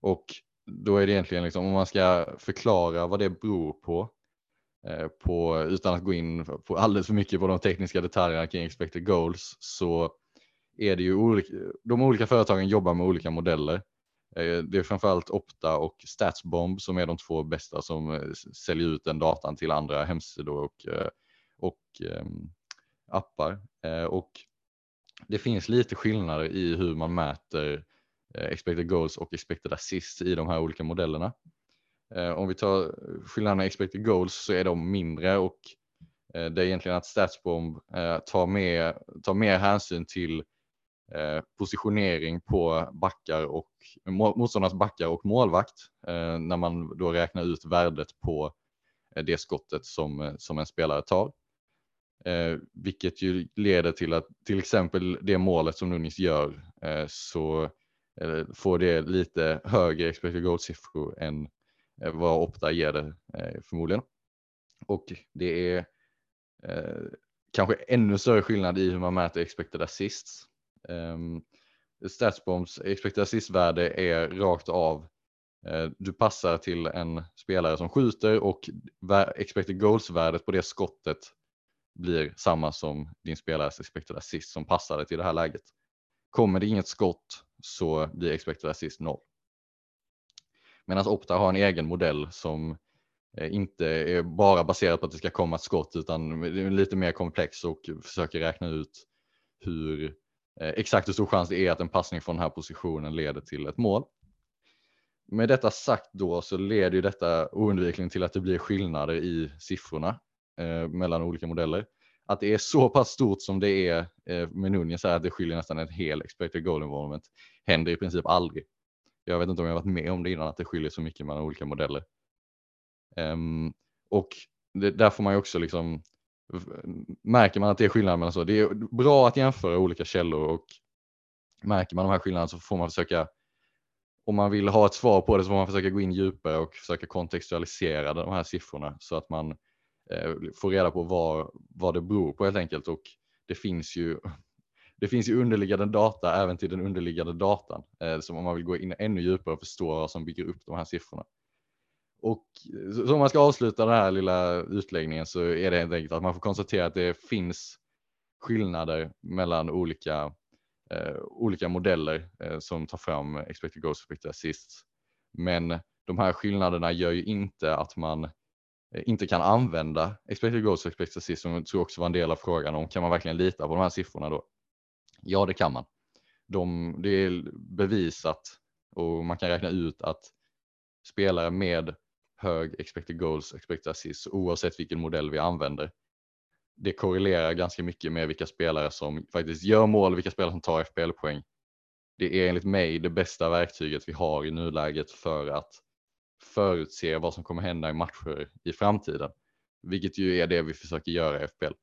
och då är det egentligen liksom om man ska förklara vad det beror på eh, på, utan att gå in på alldeles för mycket på de tekniska detaljerna kring expected goals så är det ju olika, de olika företagen jobbar med olika modeller. Eh, det är framförallt Opta och Statsbomb som är de två bästa som eh, säljer ut den datan till andra hemsidor och, eh, och ehm, appar. Och det finns lite skillnader i hur man mäter expected goals och expected assist i de här olika modellerna. Om vi tar skillnaderna i expected goals så är de mindre och det är egentligen att Statsbomb tar, mer, tar mer hänsyn till Eh, positionering på backar och motståndarnas backar och målvakt eh, när man då räknar ut värdet på eh, det skottet som, som en spelare tar. Eh, vilket ju leder till att till exempel det målet som Nunis gör eh, så eh, får det lite högre expected goal-siffror än Eh, vad Opta ger det förmodligen. Och det är kanske ännu större skillnad i hur man mäter expected assists. Um, Statsbombs expected assist-värde är rakt av eh, du passar till en spelare som skjuter och expected goals-värdet på det skottet blir samma som din spelares expected assist som passade till det här läget. Kommer det inget skott så blir expected assist noll. Medan Opta har en egen modell som eh, inte är bara baserad på att det ska komma ett skott utan lite mer komplex och försöker räkna ut hur eh, Eh, exakt hur stor chans det är att en passning från den här positionen leder till ett mål. Med detta sagt då så leder ju detta oundvikligen till att det blir skillnader i siffrorna eh, mellan olika modeller. Att det är så pass stort som det är eh, med Nunez är att det skiljer nästan en hel expected goal involvement händer i princip aldrig. Jag vet inte om jag varit med om det innan att det skiljer så mycket mellan olika modeller. Um, och det, där får man ju också liksom märker man att det är skillnad mellan så. Det är bra att jämföra olika källor och märker man de här skillnaderna så får man försöka om man vill ha ett svar på det så får man försöka gå in djupare och försöka kontextualisera de här siffrorna så att man eh, får reda på vad, vad det beror på helt enkelt. Och det finns ju det finns ju underliggande data även till den underliggande datan. Eh, som om man vill gå in ännu djupare och förstå vad som bygger upp de här siffrorna. Och så om man ska avsluta den här lilla utläggningen så är det helt enkelt att man får konstatera att det finns skillnader mellan olika, eh, olika modeller eh, som tar fram expected goals expected assists. Men de här skillnaderna gör ju inte att man eh, inte kan använda expected goals expected assists som jag tror också var en del av frågan om kan man verkligen lita på de här siffrorna då? Ja, det kan man. De, det är bevisat och man kan räkna ut att spelare med hög expected goals, expected assists, oavsett vilken modell vi använder. Det korrelerar ganska mycket med vilka spelare som faktiskt gör mål, vilka spelare som tar FPL-poäng. Det är enligt mig det bästa verktyget vi har i nuläget för att förutse vad som kommer hända i matcher i framtiden, vilket ju är det vi försöker göra i FPL.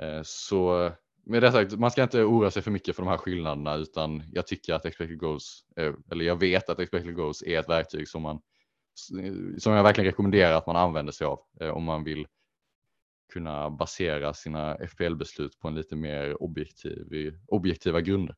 Eh, så med det sagt, man ska inte oroa sig för mycket för de här skillnaderna utan jag tycker att expected goals, eh, eller jag vet att expected goals är ett verktyg som man som jag verkligen rekommenderar att man använder sig av eh, om man vill kunna basera sina FPL-beslut på en lite mer objektiv, objektiva grunder.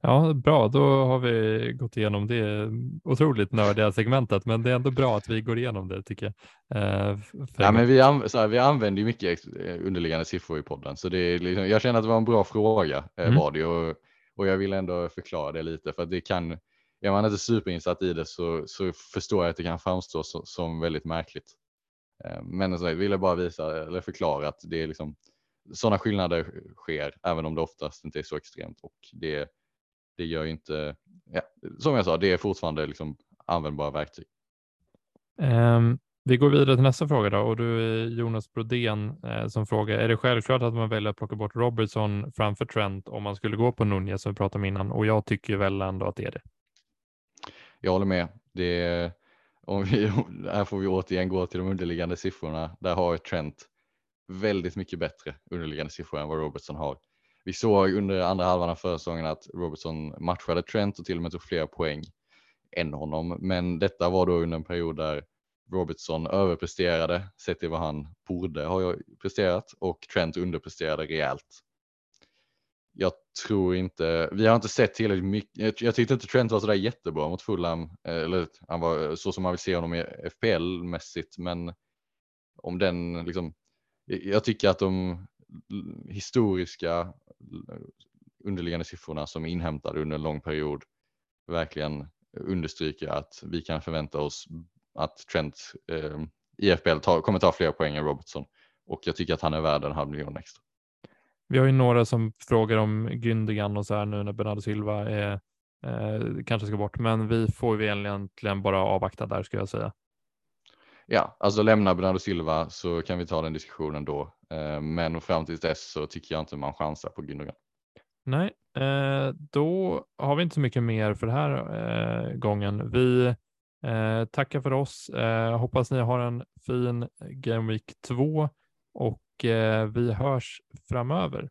Ja, bra. Då har vi gått igenom det otroligt nördiga segmentet, men det är ändå bra att vi går igenom det tycker jag. Eh, ja, men vi, an här, vi använder ju mycket eh, underliggande siffror i podden, så det är liksom, jag känner att det var en bra fråga eh, mm. var det och, och jag vill ändå förklara det lite för att det kan, är man inte superinsatt i det så, så förstår jag att det kan framstå så, som väldigt märkligt. Eh, men så vill jag bara visa eller förklara att det är liksom sådana skillnader sker, även om det oftast inte är så extremt och det det gör ju inte, ja, som jag sa, det är fortfarande liksom användbara verktyg. Um, vi går vidare till nästa fråga då och du är Jonas Brodén eh, som frågar, är det självklart att man väljer att plocka bort Robertson framför Trent om man skulle gå på Nunez som vi pratade om innan och jag tycker väl ändå att det är det. Jag håller med. Det om vi, här får vi återigen gå till de underliggande siffrorna. Där har Trent väldigt mycket bättre underliggande siffror än vad Robertson har. Vi såg under andra halvan av försäsongen att Robertson matchade Trent och till och med tog fler poäng än honom. Men detta var då under en period där Robertson överpresterade sett till vad han borde ha presterat och Trent underpresterade rejält. Jag tror inte, vi har inte sett tillräckligt mycket. Jag tyckte inte Trent var sådär jättebra mot Fulham, eh, eller han var så som man vill se honom i FPL mässigt, men om den liksom, jag tycker att de historiska eh, underliggande siffrorna som är inhämtade under en lång period verkligen understryker att vi kan förvänta oss att Trent eh, i FBL ta, kommer ta fler poäng än Robertson och jag tycker att han är värd en halv miljon extra. Vi har ju några som frågar om Gündogan och så här nu när Bernardo Silva är, eh, kanske ska bort, men vi får ju egentligen bara avvakta där skulle jag säga. Ja, alltså lämna Bernardo Silva så kan vi ta den diskussionen då. Eh, men fram till dess så tycker jag inte man chansar på Gündogan. Nej, eh, då har vi inte så mycket mer för den här eh, gången. Vi tackar för oss. Hoppas ni har en fin Game Week 2 och eh, vi hörs framöver.